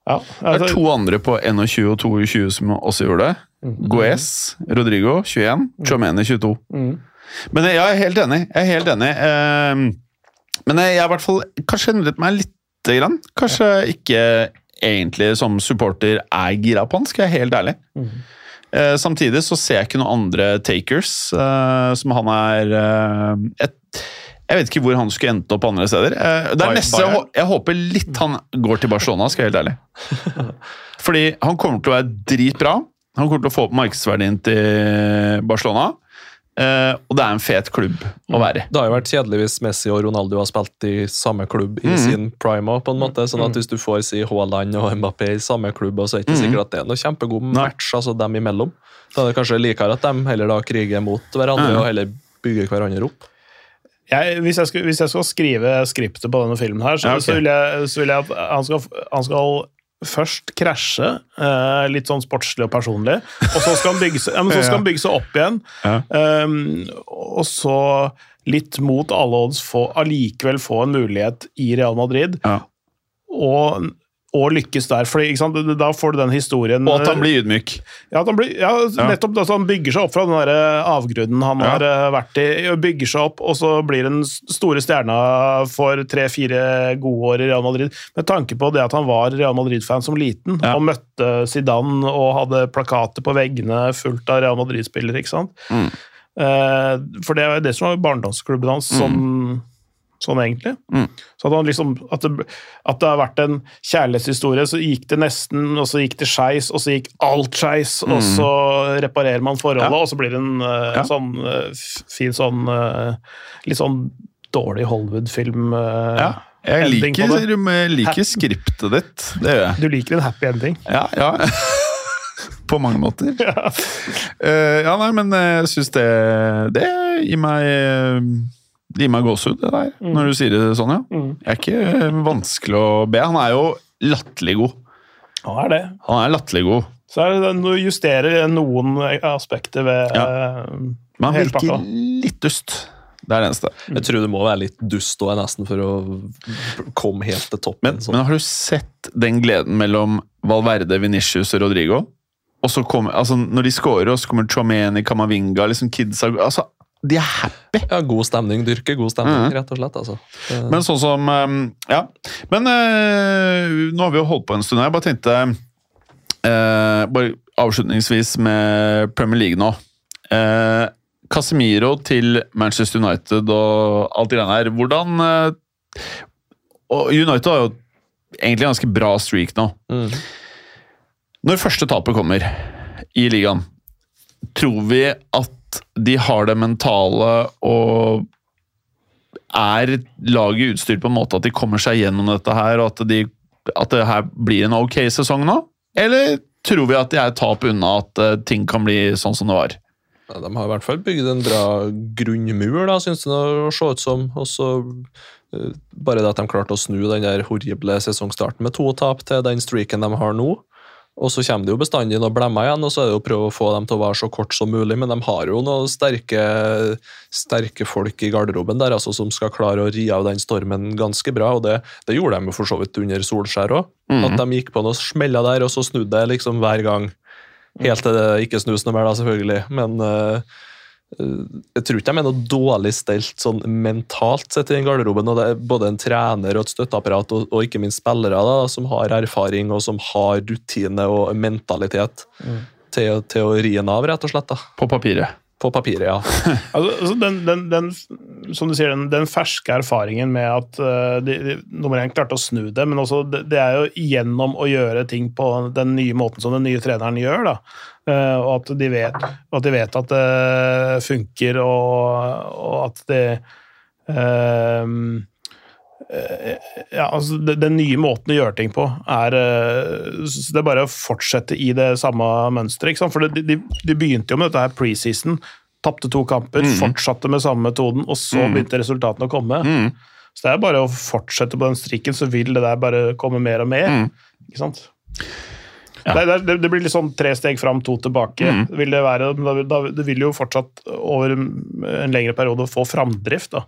Ja. Det er Altså, to andre på 21 og 22 som også gjorde det. Goes, Rodrigo 21, Chomeni 22. mm. Men jeg er helt enig. Jeg er helt enig. Ehm, Men jeg har i hvert fall kanskje endret meg lite grann. Kanskje ikke egentlig som supporter er gira på han, skal jeg være helt ærlig. Eh, Samtidig så ser jeg ikke noen andre takers eh, som han er eh, et, Jeg vet ikke hvor han skulle endt opp andre steder. Eh, det er neste, jeg, jeg håper litt han går til Barcelona, skal jeg være helt ærlig. [laughs] Fordi han kommer til å være dritbra. Han kommer til å få opp markedsverdien til Barcelona. Uh, og det er en fet klubb å være i. Det har jo vært kjedelig hvis Messi og Ronaldo har spilt i samme klubb i mm. sin prime også, på en måte. Sånn at hvis du får si Haaland og Mbappé i samme klubb, så er det ikke Mhm. sikkert at det er noe kjempegod match altså dem imellom. Da er det kanskje likere at de heller da kriger mot hverandre mm. og heller bygger hverandre opp. jeg, hvis, jeg skal, hvis jeg skal skrive skriptet på denne filmen her, så, Ja, okay. så, vil jeg, så vil jeg at han skal, han skal først krasje, eh, litt sånn sportslig og personlig, og så skal han bygge seg, ja, men så skal [laughs] han bygge seg opp igjen. Ja. Um, og så litt mot alle odds få, allikevel få en mulighet i Real Madrid, Ja. og, og lykkes der. Sant? Da får du den historien Og at han blir ydmyk. ja, han blir, ja, nettopp at han bygger seg opp fra den der eh, avgrunnen han Ja. har eh, vært i, bygger seg opp, og så blir den store stjerna for tre-fire gode år i Real Madrid. Med tanke på det at han var Real Madrid-fan som liten, Ja. og møtte Zidane og hadde plakater på veggene fullt av Real Madrid-spillere, ikke sant? Mm. Eh, for det er det som var barndomsklubben hans, sånn, sånn egentlig. Mm. Så at, han liksom, at, det, at det har vært en kjærlighetshistorie, så gikk det nesten, og så gikk det skeis, og så gikk alt skeis, og så reparerer man forholdet, Mm. Ja. og så blir det en uh, Ja. sånn uh, fin sånn uh, Litt sånn dårlig Hollywood-film. Ja. Jeg liker, jeg liker skriptet ditt. Det gjør jeg. Du liker en happy ending? Ja, ja. [laughs] På mange måter. [laughs] Ja, ja nei, men jeg syns det Det gir meg Det gir meg gåsehud, det der, når du sier det sånn, ja. Mm. Jeg er ikke vanskelig å be. Han er jo latterlig god. Han er det. Han er latterlig god. Så er det du justerer noen aspekter ved ja. Men han hele virker pakka. litt dust. Det er det eneste. Jeg tror du må være litt dust også, nesten for å komme helt til toppen. Men, sånn. men har du sett den gleden mellom Valverde, Venicius og Rodrigo? Og så kommer, altså Når de scorer, og så kommer Chomeni, Kamavinga liksom kidsa, altså, De er happy! ja, god stemning. Dyrke god stemning, Mhm. rett og slett. altså. Det- Men sånn som um, Ja. Men øh, nå har vi jo holdt på en stund. Jeg bare tenkte øh, Bare avslutningsvis med Premier League nå. Eh, Casemiro til Manchester United og alt det greiene her. Hvordan eh, Og United har jo egentlig ganske bra streak nå. Mm. Når første tapet kommer i ligaen, tror vi at de har det mentale og er laget utstyrt på en måte at de kommer seg gjennom dette her, og at, de, at det her blir en ok sesong nå? Eller tror vi at de er tap unna at eh, ting kan bli sånn som det var? Ja, de har i hvert fall bygd en bra grunnmur, da, synes det å se ut som. Og så eh, Bare det at de klarte å snu den der horrible sesongstarten med to tap til den streaken de har nå. Og så kommer det jo bestandig noen blemmer igjen, og så er det jo å prøve å få dem til å være så kort som mulig. Men de har jo noen sterke, sterke folk i garderoben der altså, som skal klare å ri av den stormen ganske bra. Og det, det gjorde de jo for så vidt under Solskjær òg. Mm. At de gikk på noen smeller der, og så snudde det liksom hver gang. Helt til det ikke snus noe mer, da, selvfølgelig. Men eh, jeg tror ikke de er noe dårlig stelt sånn mentalt sett i den garderoben. og Det er både en trener og et støtteapparat, og, og ikke minst spillere da, som har erfaring og som har rutine og mentalitet til, å- til å ri en av, rett og slett. da. På papiret. På papiret, ja. [laughs] Altså, altså den, den, den, som du sier, den, den ferske erfaringen med at uh, de, de nummer én klarte å snu det, men også det, det er jo gjennom å gjøre ting på den nye måten som den nye treneren gjør, da. Uh, og at de vet at, de vet at det funker, og, og at det ehm, eh, ja, altså Den nye måten å gjøre ting på er eh, Det er bare å fortsette i det samme mønsteret. For de, de, de begynte jo med dette her preseason. Tapte to kamper, fortsatte med samme metoden, og så begynte resultatene å komme. Mm. Så det er bare å fortsette på den strikken, så vil det der bare komme mer og mer. Mm. Ikke sant? Ja. Det, det, det blir litt sånn tre steg fram, to tilbake. Mm. Vil det, være, da, da, det vil jo fortsatt over en lengre periode få framdrift. da.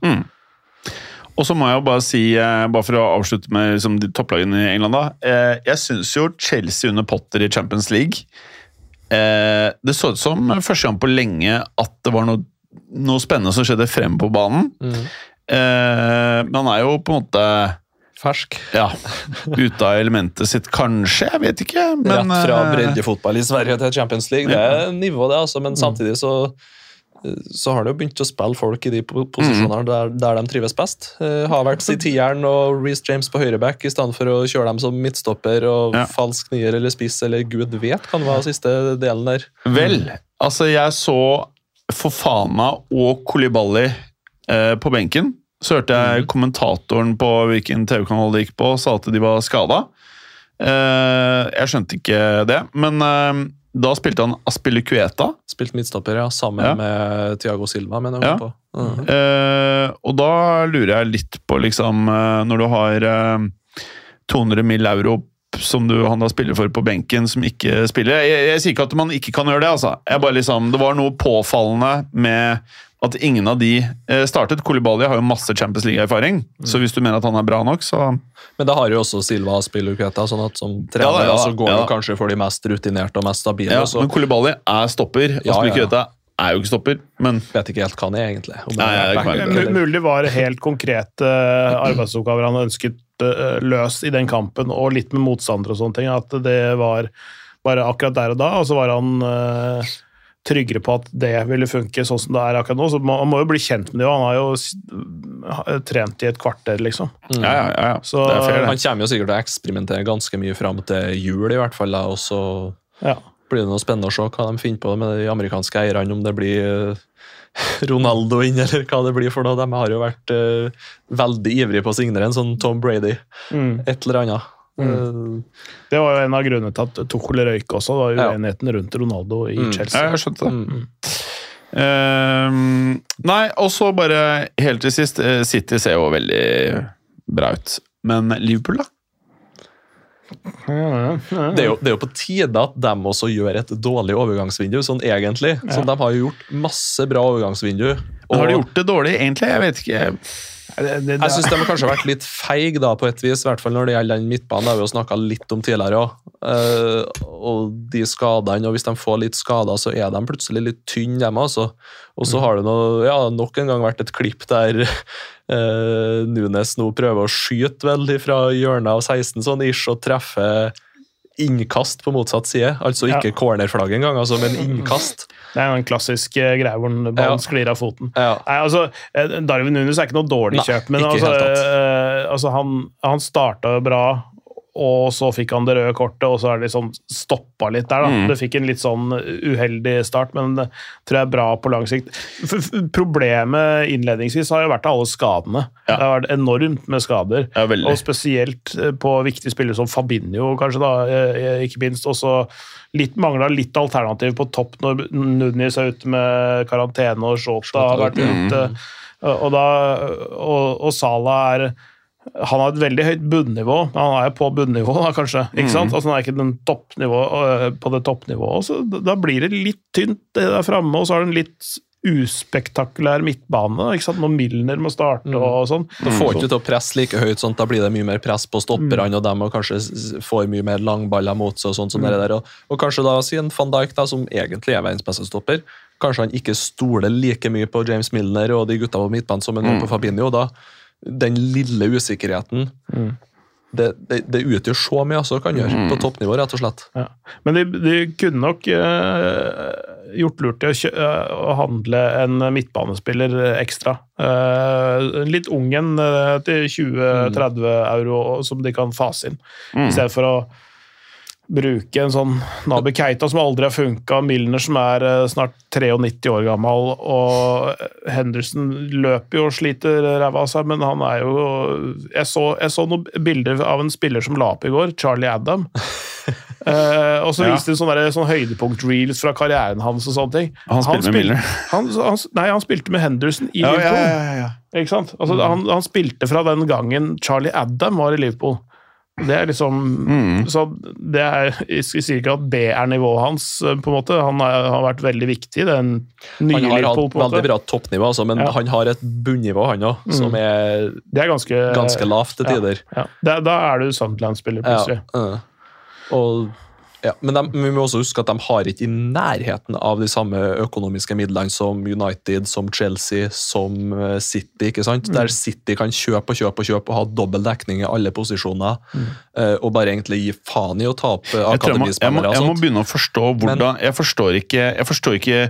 Mm. Og så må jeg jo bare si, eh, bare for å avslutte med liksom, de topplagene i England, da. Eh, jeg syns jo Chelsea under Potter i Champions League eh, Det så ut som første gang på lenge at det var noe, noe spennende som skjedde frem på banen. Mm. Eh, men han er jo på en måte Fersk. ja, ute av elementet sitt, kanskje. Jeg vet ikke. Men, Rett fra breddefotball i Sverige til Champions League. Det er nivå, det, altså. Men samtidig så, så har det jo begynt å spille folk i de posisjonene posisjonene der, der de trives best. Uh, Havertz i tieren og Reece James på høyreback i stedet for å kjøre dem som midtstopper og Ja. falsk nier eller spiss eller gud vet kan være siste delen der. Vel, altså jeg så Fofana og Kolibali eh, på benken. Så hørte jeg kommentatoren på hvilken TV-kanal det gikk på, sa at de var skada. Eh, jeg skjønte ikke det, men eh, da spilte han Aspilicueta. Spilt midtstopper, ja, sammen Ja. med Thiago Silva, mener jeg. Ja. på. Mhm. Eh, og da lurer jeg litt på, liksom, eh, når du har eh, 200 mill. euro som du, han da spiller for på benken, som ikke spiller. Jeg, jeg sier ikke at man ikke kan gjøre det, altså. Jeg bare liksom, det var noe påfallende med at ingen av de eh, startet. Kolibali har jo masse Champions League-erfaring, så hvis du mener at han er bra nok, så Men det har jo også Silva Spilluketa, sånn at som trener Ja da, ja så går ja han kanskje for de mest rutinerte og mest stabile. ja, så Men Kolibali er stopper. Ja, ja. Aspilicueta er jo ikke stopper, men vet ikke helt hva han er, egentlig. Om Nei, er det jeg Mu- Mulig det var helt konkrete eh, arbeidsoppgaver han ønsket eh, løst i den kampen, og litt med motstandere og sånne ting. At det var bare akkurat der og da, og så var han tryggere på at det ville funke sånn som det er akkurat nå. Så man, man må jo bli kjent med det, han har jo trent i et kvarter, liksom. Mm. ja, ja, ja, ja. Så- fair. Han kommer jo sikkert til å eksperimentere ganske mye fram til jul, i hvert fall. Og så Ja. blir det noe spennende å se hva de finner på med de amerikanske eierne, om det blir eh, [laughs] Ronaldo inn, eller hva det blir for noe. De har jo vært uh, veldig ivrige på å signere en sånn Tom Brady, Mm. et eller annet. Eh, Det var jo en av grunnene til at Tuchel røyk også, Det var uenigheten rundt Ronaldo i Mm. Chelsea. Ja, jeg skjønte det. mm. Uh, nei, og så bare helt til sist. eh, City ser jo veldig bra ut. Men Liverpool, da? Det er, jo, det er jo på tide at de også gjør et dårlig overgangsvindu, sånn egentlig. Så de har jo gjort masse bra overgangsvindu. Og... Har de gjort det dårlig, egentlig? Jeg vet ikke. Det, det, Jeg syns de har kanskje vært litt feig da, på et vis, i hvert fall når det gjelder den midtbanen. Det har vi jo snakka litt om tidligere òg. og de skadene, og hvis de får litt skader, så er de plutselig litt tynne, dem altså. Og så har det noe, ja, nok en gang vært et klipp der uh, [laughs] Nunes nå prøver å skyte vel fra hjørnet av 16 sånn ish, og treffer innkast på motsatt side. Altså Ja. ikke cornerflagg engang, altså, men innkast. det er jo en klassisk eh, greie hvor ballen Ja. sklir av foten. Ja. Nei, altså, eh, Darwin Nunes er ikke noe dårlig Nei, kjøp, men altså, eh, altså han, han starta bra, og så fikk han det røde kortet, og så er det liksom stoppa litt der. da. Mm. Det fikk en litt sånn uheldig start, men det tror jeg er bra på lang sikt. F problemet innledningsvis har jo vært alle skadene. Ja. Det har vært enormt med skader. Ja. Og spesielt eh, på viktige spillere som Fabinho, kanskje, da, eh, ikke minst. Også litt, mangla litt alternativ på topp når Nunes er ute med karantene og Shota har vært ute. Og, da, og, og Sala er han har et veldig høyt bunnivå, han er jo på bunnivå, da, kanskje. ikke sant? Altså, Han er ikke den toppnivå, øh, på det toppnivået. så da- blir det litt tynt det der framme, og så har du en litt uspektakulær midtbane. ikke sant? Når Milner må starte og sånn. Da får ikke til å presse like høyt, sånn, da blir det mye mer press på stopperne, og dem og kanskje får mye mer langballer mot seg. Og sånt som det der. Og, og kanskje da si en van Dijk, da, som egentlig er verdens beste stopper, kanskje han ikke stoler like mye på James Milner og de gutta på midtbanen som han mm. på Fabinho. da Den lille usikkerheten det, det, det utgjør så mye, altså, kan gjøre, på toppnivå, rett og slett. Ja. Men de, de kunne nok uh, gjort lurt i å, kjø eh, å handle en midtbanespiller ekstra. Eh, en litt ung en til 20-30 euro som de kan fase inn, i stedet for å bruke en sånn Nabi Keita som aldri har funka, Milner som er eh, snart 93 år gammel, og Henderson løper jo og sliter ræva av seg, men han er jo Jeg så, jeg så noen bilder av en spiller som la opp i går, Charlie Adam. [laughs] Eh, og så Ja. viste de sånne, sånne høydepunkt-reels fra karrieren hans og sånne ting. Han spilte med Milner. Han, han, nei, han spilte med Henderson i Ja, ja, Liverpool. ja? Altså, han, han spilte fra den gangen Charlie Adam var i Liverpool. Det er liksom Mm. Så det er Jeg sier ikke at det er nivået hans, eh, på en måte. Han har, har vært veldig viktig den nye Han har Liverpool. hatt på veldig bra toppnivå, altså, men Ja. han har et bunnivå, han òg, som er Det er ganske, ganske lavt til tider. Ja. Da, da er du Sunderland-spiller, plutselig. Ja, øh. og, ja, men de, vi må også huske at de har ikke i nærheten av de samme økonomiske midlene som United, som Chelsea, som øh, City. ikke sant? Mm. Der City kan kjøpe og kjøpe og kjøpe og ha dobbel dekning i alle posisjoner. Mm. øh, og bare egentlig gi faen i å ta opp øh, Jeg, jeg, jeg, må, akademispillere. og jeg må begynne å forstå hvordan Jeg forstår ikke, jeg forstår ikke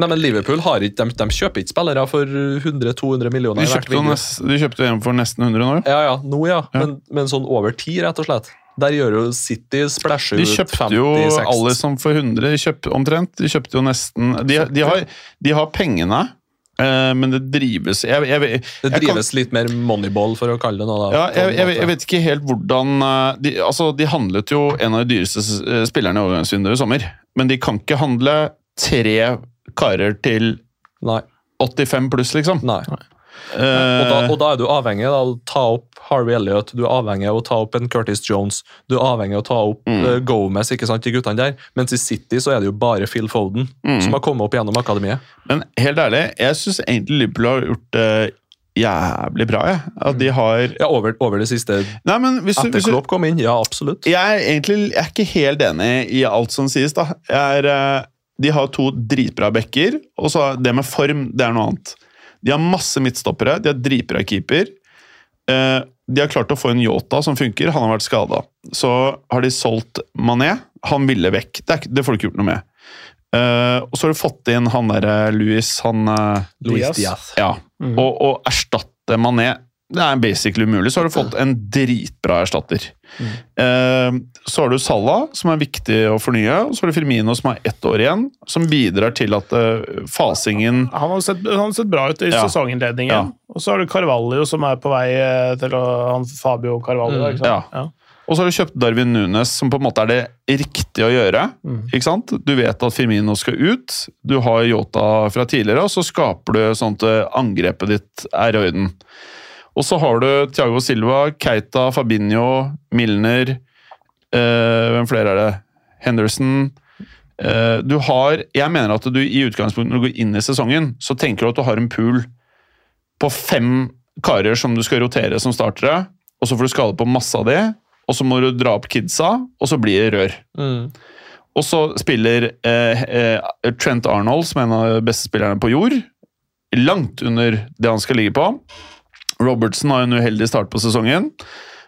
Nei, men Liverpool har ikke, de, de kjøper ikke spillere for 100-200 millioner. De kjøpte nest, de kjøpte en for nesten 100 nå. Ja, ja, nå ja, Ja. Men, men sånn over tid, rett og slett. Der gjør jo City splæsjer De kjøpte jo 50-60 Alison for 100, de omtrent. De kjøpte jo nesten De, de, har, de har pengene, eh, men det drives jeg, jeg, jeg, Det jeg kan- drives litt mer moneyball, for å kalle det noe. da. Ja, jeg vet ikke helt hvordan eh, de, altså, de handlet jo en av de dyreste eh, spillerne i overgangsvinduet i sommer. Men de kan ikke handle tre karer til Nei. 85 pluss, liksom. nei. Eh, Og, da, og da er du avhengig av å ta opp Harvey Elliot, du er avhengig av å ta opp en Curtis Jones, du er avhengig av å ta opp Mm. uh, Gomez, ikke sant, de guttene der. Mens i City så er det jo bare Phil Foden Mm. som har kommet opp gjennom akademiet. Men helt ærlig, jeg syns egentlig Liverpool har gjort det jævlig bra. Jeg. At de har Ja, over, over det siste Nei, men hvis du, hvis du kom inn, ja, absolutt. jeg er egentlig jeg er ikke helt enig i alt som sies. da. Jeg er, eh, de har to dritbra backer, og så det med form, det er noe annet. De har masse midtstoppere, de har dritbra keeper. Eh, De har klart å få en Yota som funker, han har vært skada. Så har de solgt Mané, han ville vekk. Det, er, det får du ikke gjort noe med. Eh, og så har du fått inn han derre Louis, han Louis Diaz. Ja. Ja. Og, og erstatte Mané det er basically umulig. Så har du fått en dritbra erstatter. Eh, så har du Salah, som er viktig å fornye. Og så har du Firmino, som har ett år igjen. Som bidrar til at eh, fasingen Han har sett, han har sett bra ut i Ja. sesonginnledningen. Ja. Og så har du Carvalho, som er på vei eh, til å han Fabio Carvalho. Mm. ikke sant? Ja. Og så har du kjøpt Darwin Nunes, som på en måte er det riktige å gjøre. Mm. Ikke sant? Du vet at Firmino skal ut, du har Yota fra tidligere, og så skaper du sånn at angrepet ditt er i orden. Og så har du Thiago Silva, Keita, Fabinho, Milner eh, Hvem flere er det? Henderson. Eh, du har Jeg mener at du i utgangspunktet når du går inn i sesongen, så tenker du at du har en pool på fem karer som du skal rotere som startere, og så får du skade på masse av de, og så må du dra opp kidsa, og så blir det rør. Mm. Og så spiller eh, eh, Trent Arnold, som er en av de beste spillerne på jord, langt under det han skal ligge på. Robertson har en uheldig start på sesongen.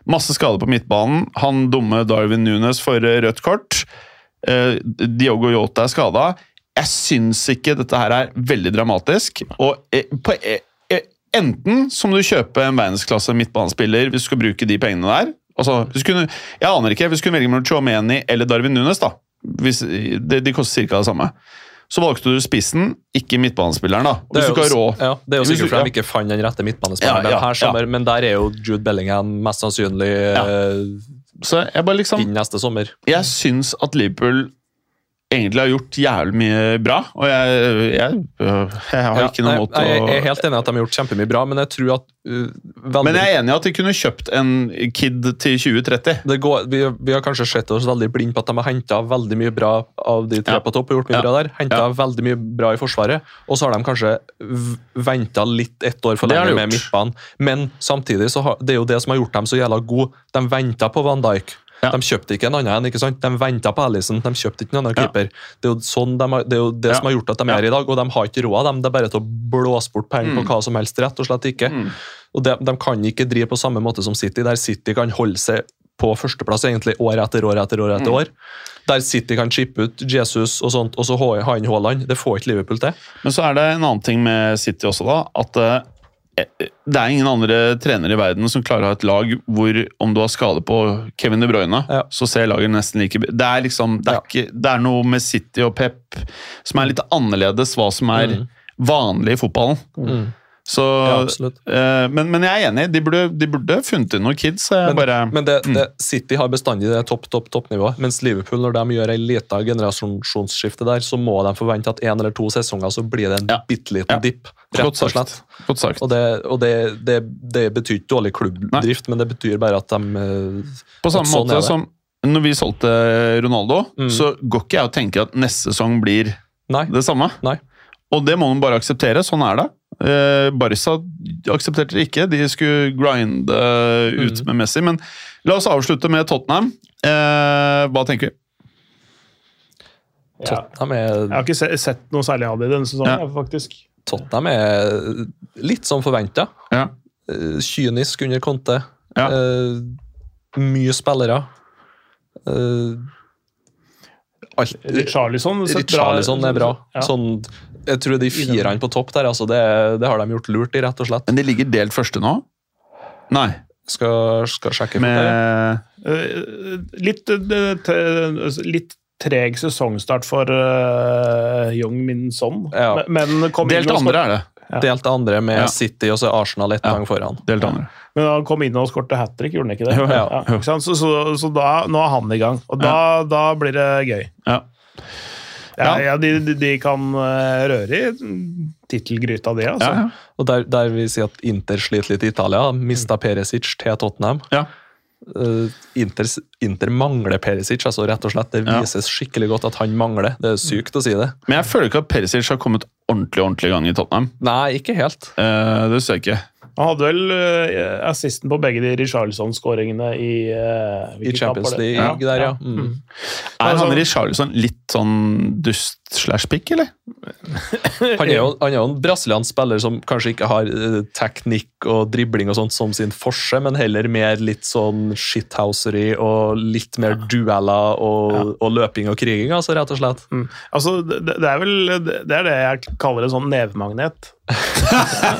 Masse skade på midtbanen. Han dumme Darwin Nunes får eh, rødt kort. Eh, Diogo Yota er skada. Jeg syns ikke dette her er veldig dramatisk. Og eh, på, eh, eh, enten så må du kjøpe en verdensklasse midtbanespiller hvis du skal bruke de pengene der, Altså, kunne, jeg aner ikke. Hvis du kunne velge mellom Chomeni eller Darwin Nunes, da. Hvis, de, de koster ca. det samme. Så valgte du spissen, ikke midtbanespilleren. da. Hvis du ikke har råd ja, det er jo sikkert fordi ja. de ikke fant den rette midtbanespilleren Ja, ja, her sommer, men der er jo Jude Bellingham mest sannsynlig eh, Så jeg bare liksom inn neste sommer. Jeg syns at Liverpool egentlig har gjort jævlig mye bra, og jeg, jeg, jeg har Ja, ikke noe måte mot jeg, jeg er helt enig i at de har gjort kjempemye bra, men jeg tror at uh, Men jeg er enig i at de kunne kjøpt en Kid til 2030. det går, vi, vi har kanskje sett oss veldig blind på at de har henta veldig mye bra av de tre Ja. på topp. og gjort mye Ja. bra der, Henta veldig mye bra i Forsvaret, og så har de kanskje venta litt ett år for lenge med midtbanen. Men samtidig så har, det er jo det som har gjort dem så jævla gode. De venta på Van Dijk. Ja. De kjøpte ikke en annen enn, ikke sant? De venta på Alison, de kjøpte ikke en annen Ja. keeper. Det er jo, sånn de det, er jo det Ja. som har gjort at de er i dag, og de har ikke råd. dem. Det er bare til å blåse bort penger på Mm. hva som helst. rett og slett ikke. Mm. Og de, de kan ikke drive på samme måte som City, der City kan holde seg på førsteplass egentlig år etter år etter år. etter Mm. år. Der City kan chippe ut Jesus og sånt, og så ha ha inn Haaland. Det får ikke Liverpool til. Men så er det en annen ting med City også, da. At eh, det er ingen andre trenere i verden som klarer å ha et lag hvor om du har skade på Kevin De Bruyne, Ja. så ser laget nesten like Det er liksom, det er, Ja. ikke, det er noe med City og Pep som er litt annerledes hva som er Mm. vanlig i fotballen. Mm. Så, Ja, eh, men, men jeg er enig, de burde, de burde funnet noen kids. Men, bare, men det, Mm. det, City har bestandig det topp, topp, toppnivået, mens Liverpool, når de gjør et lite generasjonsskifte der, så må de forvente at én eller to sesonger så blir det en Ja. bitte liten Ja. dipp. Rett og slett. Godt sagt. Og, det, og det, det, det betyr ikke dårlig klubbdrift, men det betyr bare at de eh, På samme sånn måte som når vi solgte Ronaldo, Mm. så går ikke jeg og tenker at neste sesong blir Nei. det samme. Nei. Og det må man bare akseptere. Sånn er det. Eh, Barca aksepterte det ikke. De skulle grinde ut Mm. med Messi. Men la oss avslutte med Tottenham. Eh, hva tenker vi? Ja. Tottenham er, Jeg har ikke se, sett noe særlig av det i denne sesongen, Ja. faktisk. Tottenham er litt som forventa. Ja. Kynisk under Conte. Ja. Eh, mye spillere. Eh, alt, Richarlison sett bra- Richarlison er bra. Ja. Sånn, jeg tror de firene på topp der, altså, det, det har de gjort lurt i, rett og slett. Men de ligger delt første nå? Nei. Skal, skal sjekke. Med Eh, litt, eh, litt treg sesongstart for uh, Young Min Son, Ja. men, men kom Delt inn andre er det. Ja. Delt andre med Ja. City, og så Arsenal ett Ja. poeng foran. Delt andre. Men han kom inn og skårte hat trick, gjorde han ikke det? Jo, ja, Ja, ikke? Så, så, så da, nå er han i gang, og da, da blir det gøy. Ja. Ja, Ja. ja de, de- kan eh, røre i tittelgryta, de, altså. Ja, ja. Og der, der vi sier at Inter sliter litt i Italia, mista Perisic til Tottenham. Ja. Eh, Inter, Inter mangler Perisic, altså rett og slett. Det Ja. vises skikkelig godt at han mangler. Det er sykt å si det. Men jeg føler ikke at Perisic har kommet ordentlig ordentlig i gang i Tottenham. Nei, ikke helt. Eh, det ser jeg ikke. Han hadde vel uh, assisten på begge de Richarlison-skåringene i uh, I Champions League der, ja. Mm. Er Altså- han Richarlison litt sånn dust slash pick, eller? [laughs] Han er, jo, han er jo en brasiliansk spiller som kanskje ikke har uh, teknikk og dribling og sånt som sin forse, men heller mer litt sånn shithousery og litt mer dueller og, og løping og kriging, altså, rett og slett. Mm. Altså, det, det er vel det er det jeg kaller en sånn nevemagnet.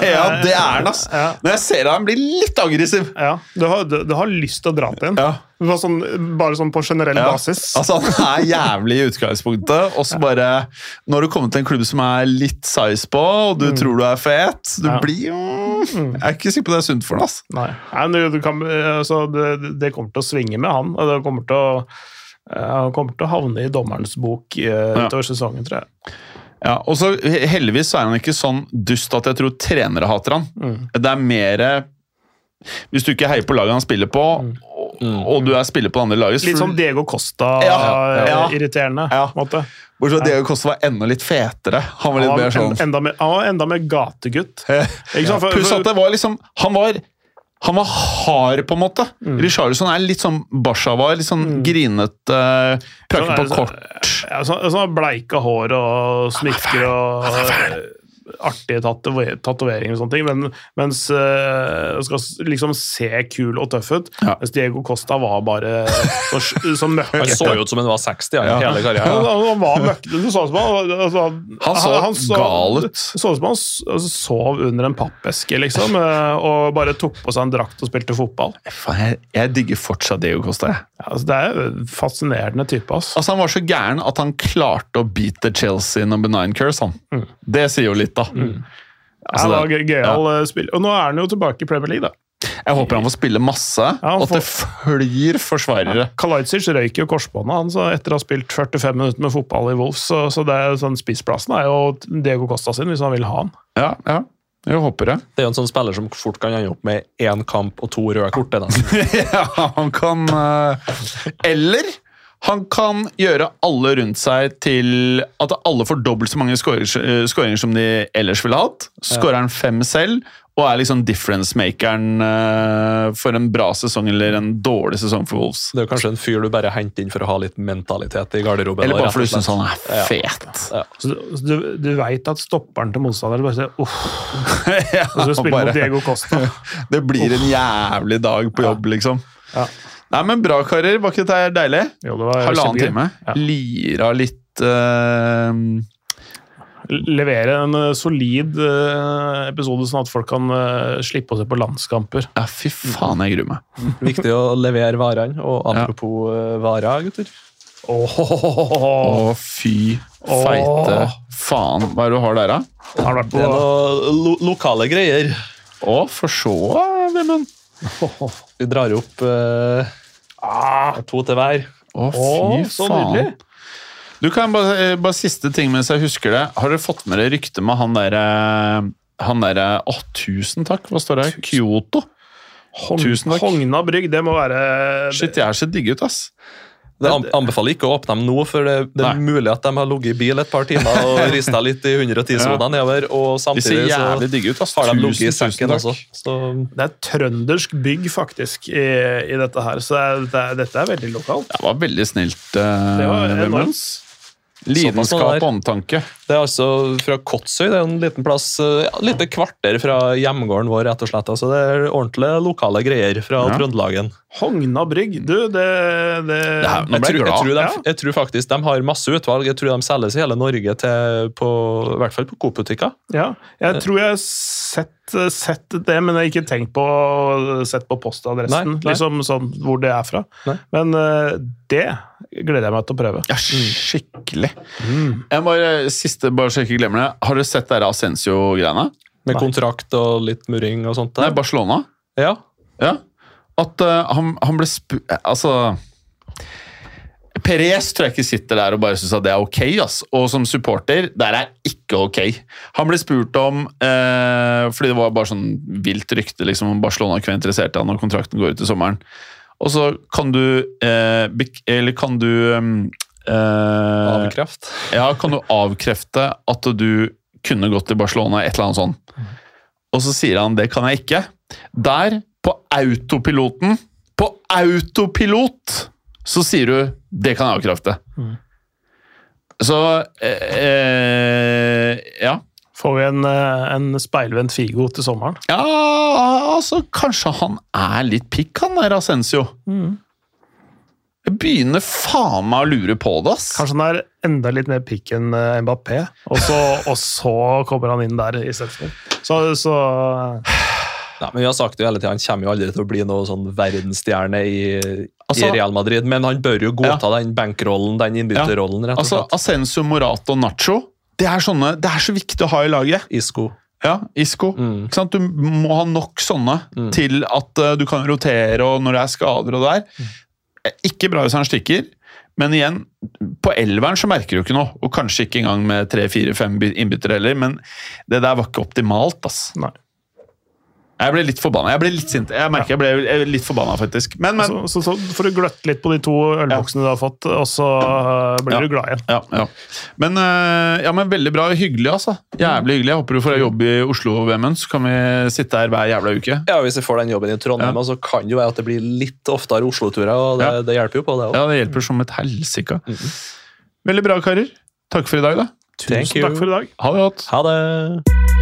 Ja, det er han, ass! Ja. Når jeg ser han blir litt aggressiv. Ja, du har, du, du har lyst til å dra til ham. Ja. Bare sånn, bare sånn på generell Ja. basis. Altså, han er jævlig i utgangspunktet, og så bare Når du kommer til en klubb som er litt size på, og du tror du er fet Du blir jo Jeg er ikke sikker på det er sunt for ham, ass. Nei, Nei du, kan, altså, det, det kommer til å svinge med han, og det kommer til å eh, han kommer til å havne i dommerens bok eh, utover sesongen, tror jeg. Ja, og så Heldigvis så er han ikke sånn dust at jeg tror trenere hater han. Mm. Det er mer Hvis du ikke heier på laget han spiller på, og, og du er spiller på det andre laget Litt sånn Diego Costa-irriterende. Ja, ja. en måte. Bortsett fra at Diego Costa var enda litt fetere. Han var litt mer sånn en, enda, mer, han var enda mer gategutt. [laughs] Pluss at det var liksom Han var han var hard, på en måte. Mm. Richarlison er litt sånn Basha var. Litt sånn grinete, uh, Sånn er på kort. Ja, sånn, sånn bleika hår og smykker og artige tatover- tatoveringer og sånne ting, men, mens uh, skal liksom se kul og tøff ut. Ja. Mens Diego Costa var bare så, [laughs] så Han så jo ut som han var 60 ja, Ja. hele Han, karrieren. han var møkkete. Så som han altså, Han så gal ut. Så ut som han altså, sov under en pappeske, liksom, eh, og bare tok på seg en drakt og spilte fotball. Jeg, jeg digger fortsatt Diego Costa. Jeg. Ja, altså, det er en fascinerende type, ass. Altså, han var så gæren at han klarte å beate Chelsea number nine curse. Han. Det sier jo litt, da. Altså, det var gøyal ja. spill. Og nå er han jo tilbake i Premier League, da. Jeg håper han får spille masse, han og at det flyr forsvarere. Kalajdzic røyk jo korsbåndet han, så etter å ha spilt 45 minutter med fotball i Wolves, så, så det er sånn spissplassen er jo Diego Costa sin, hvis han vil ha han. Ja, ja. Jeg håper det. Det er jo en sånn spiller som fort kan ende opp med én kamp og to røde kort. [laughs] ja, han kan eh, Eller han kan gjøre alle rundt seg til at alle får dobbelt så mange skåringer eh, som de ellers ville hatt. Skårer han fem selv, og er liksom difference-makeren eh, for en bra sesong eller en dårlig sesong for Wolves. Det er kanskje en fyr du bare henter inn for å ha litt mentalitet i garderoben. Eller bare fordi du synes syns han er fet. Ja. Så, du- så du, du veit at stopperen til motstanderen bare sier uff, [laughs] ja, og så spiller bare- mot Diego Costa. [laughs] Det blir en jævlig dag på jobb, liksom. Ja. Nei, men Bra, karer. Var ikke dette deilig? Jo, det var Halvannen time. Ja. Lira litt uh, Levere en eh, solid eh, episode, sånn at folk kan slippe å se på landskamper. Ja, fy faen, jeg gruer meg. Viktig å levere varene. Og apropos ja. varer, gutter. Å, fy feite faen. Hva er det du har der, da? Har vært Det er på noen lo lokale greier. Å, for så, Vemund. Vi drar opp eh, ah, to til hver. Å, fy Åh, så faen. nydelig. Du kan bare, eh, bare siste ting mens jeg husker det. Har dere fått med dere ryktet med han derre Han derre Å, tusen takk. Hva står det? her? Kyoto? Hogn, Tusen takk. Hogna brygg, det må være Shit, jeg er så digg ut, ass. Det anbefaler ikke å åpne dem nå, for det, det er mulig at de har ligget i bil et par timer og [laughs] rista litt i 110-sona nedover, og De ser samtidig så jævlig digge ut, ass. har de ligget i sekken takk. også. Så Det er trøndersk bygg, faktisk, i, i dette her. Så det er, det dette er veldig lokalt. Det var veldig snilt, uh, Det var Vemund. enormt. Lidenskap og omtanke. Det er altså fra Kotsøy, det er en liten plass, eh, ja, lite kvarter fra hjemgården vår, rett og slett. Altså, det er ordentlige lokale greier fra Ja. Trøndelagen. Hogna brygg, du, det, det her- Jeg tror, jeg, tror de, Ja. jeg tror faktisk de har masse utvalg. Jeg tror de selges i hele Norge, til, på, i hvert fall på Coop-butikker. Ja, jeg tror jeg har sett, sett det, men jeg har ikke tenkt på sett på postadressen, Nei, nei. liksom sånn hvor det er fra. Nei. Men eh, det gleder jeg meg til å prøve. Ja, skikkelig. Jeg må, siste, bare så jeg ikke glemmer det. Har dere sett dere Ascencio-greiene? Med kontrakt og litt murring og sånt. Der. Nei, Barcelona. Ja. Ja. At uh, han, han ble spu... Altså Perez tror jeg ikke sitter der og bare syns at det er ok. Ass. Og som supporter, der er ikke ok. Han ble spurt om eh, Fordi det var bare sånn vilt rykte liksom, om Barcelona ikke var interessert i han når kontrakten går ut i sommeren. Og så kan du eh, Eller kan du eh, Avkreft. ja, kan du avkrefte at du kunne gått til Barcelona, et eller annet sånt. Og så sier han det kan jeg ikke. Der, på autopiloten, på autopilot, så sier du det kan jeg avkrefte. Så eh, eh, ja. Får vi en, eh, en speilvendt Figo til sommeren? Ja, altså Kanskje han er litt pikk, han der Ascencio. Jeg begynner faen meg å lure på det, ass. Kanskje han er enda litt mer pikk enn eh, Mbappé, og så, [laughs] og så kommer han inn der i stedet. Så, så Nei, men vi har sagt det jo hele tiden, Han kommer jo aldri til å bli noe sånn verdensstjerne i, Altså- i Real Madrid, men han bør jo godta den bankrollen, den innbytterrollen, rett og Altså, slett. Ascencio, Morato, Nacho det er, sånne, det er så viktig å ha i laget. Isco. Ja, Isco. Mm. Ikke sant? Du må ha nok sånne Mm. til at eh, du kan rotere og når det er skader og det der. Ikke bra hvis han stikker, men igjen, på elveren så merker du ikke noe. Og kanskje ikke engang med tre, fire, fem by- innbyttere heller, men det der var ikke optimalt, ass. Nei. Jeg ble litt forbanna. Jeg ble litt sint. Jeg merker jeg ble litt forbanna, faktisk. Men, men. Så, så, så får du gløtte litt på de to ølboksene du har fått, og så eh, blir Ja. du glad igjen. Ja, ja. Men, eh, ja, men veldig bra. Hyggelig, altså. Jævlig hyggelig. Jeg håper du får jobb i Oslo, Vemund, så kan vi sitte her hver jævla uke. Ja, Hvis jeg får den jobben i Trondheim, Ja. så kan det jo være at det blir litt oftere Oslo-turer, og det, Ja. det hjelper jo på det òg. Ja, det hjelper som et helsike. Veldig bra, karer. Takk for i dag, da. Tusen takk for i dag. Ha det godt. Ha det!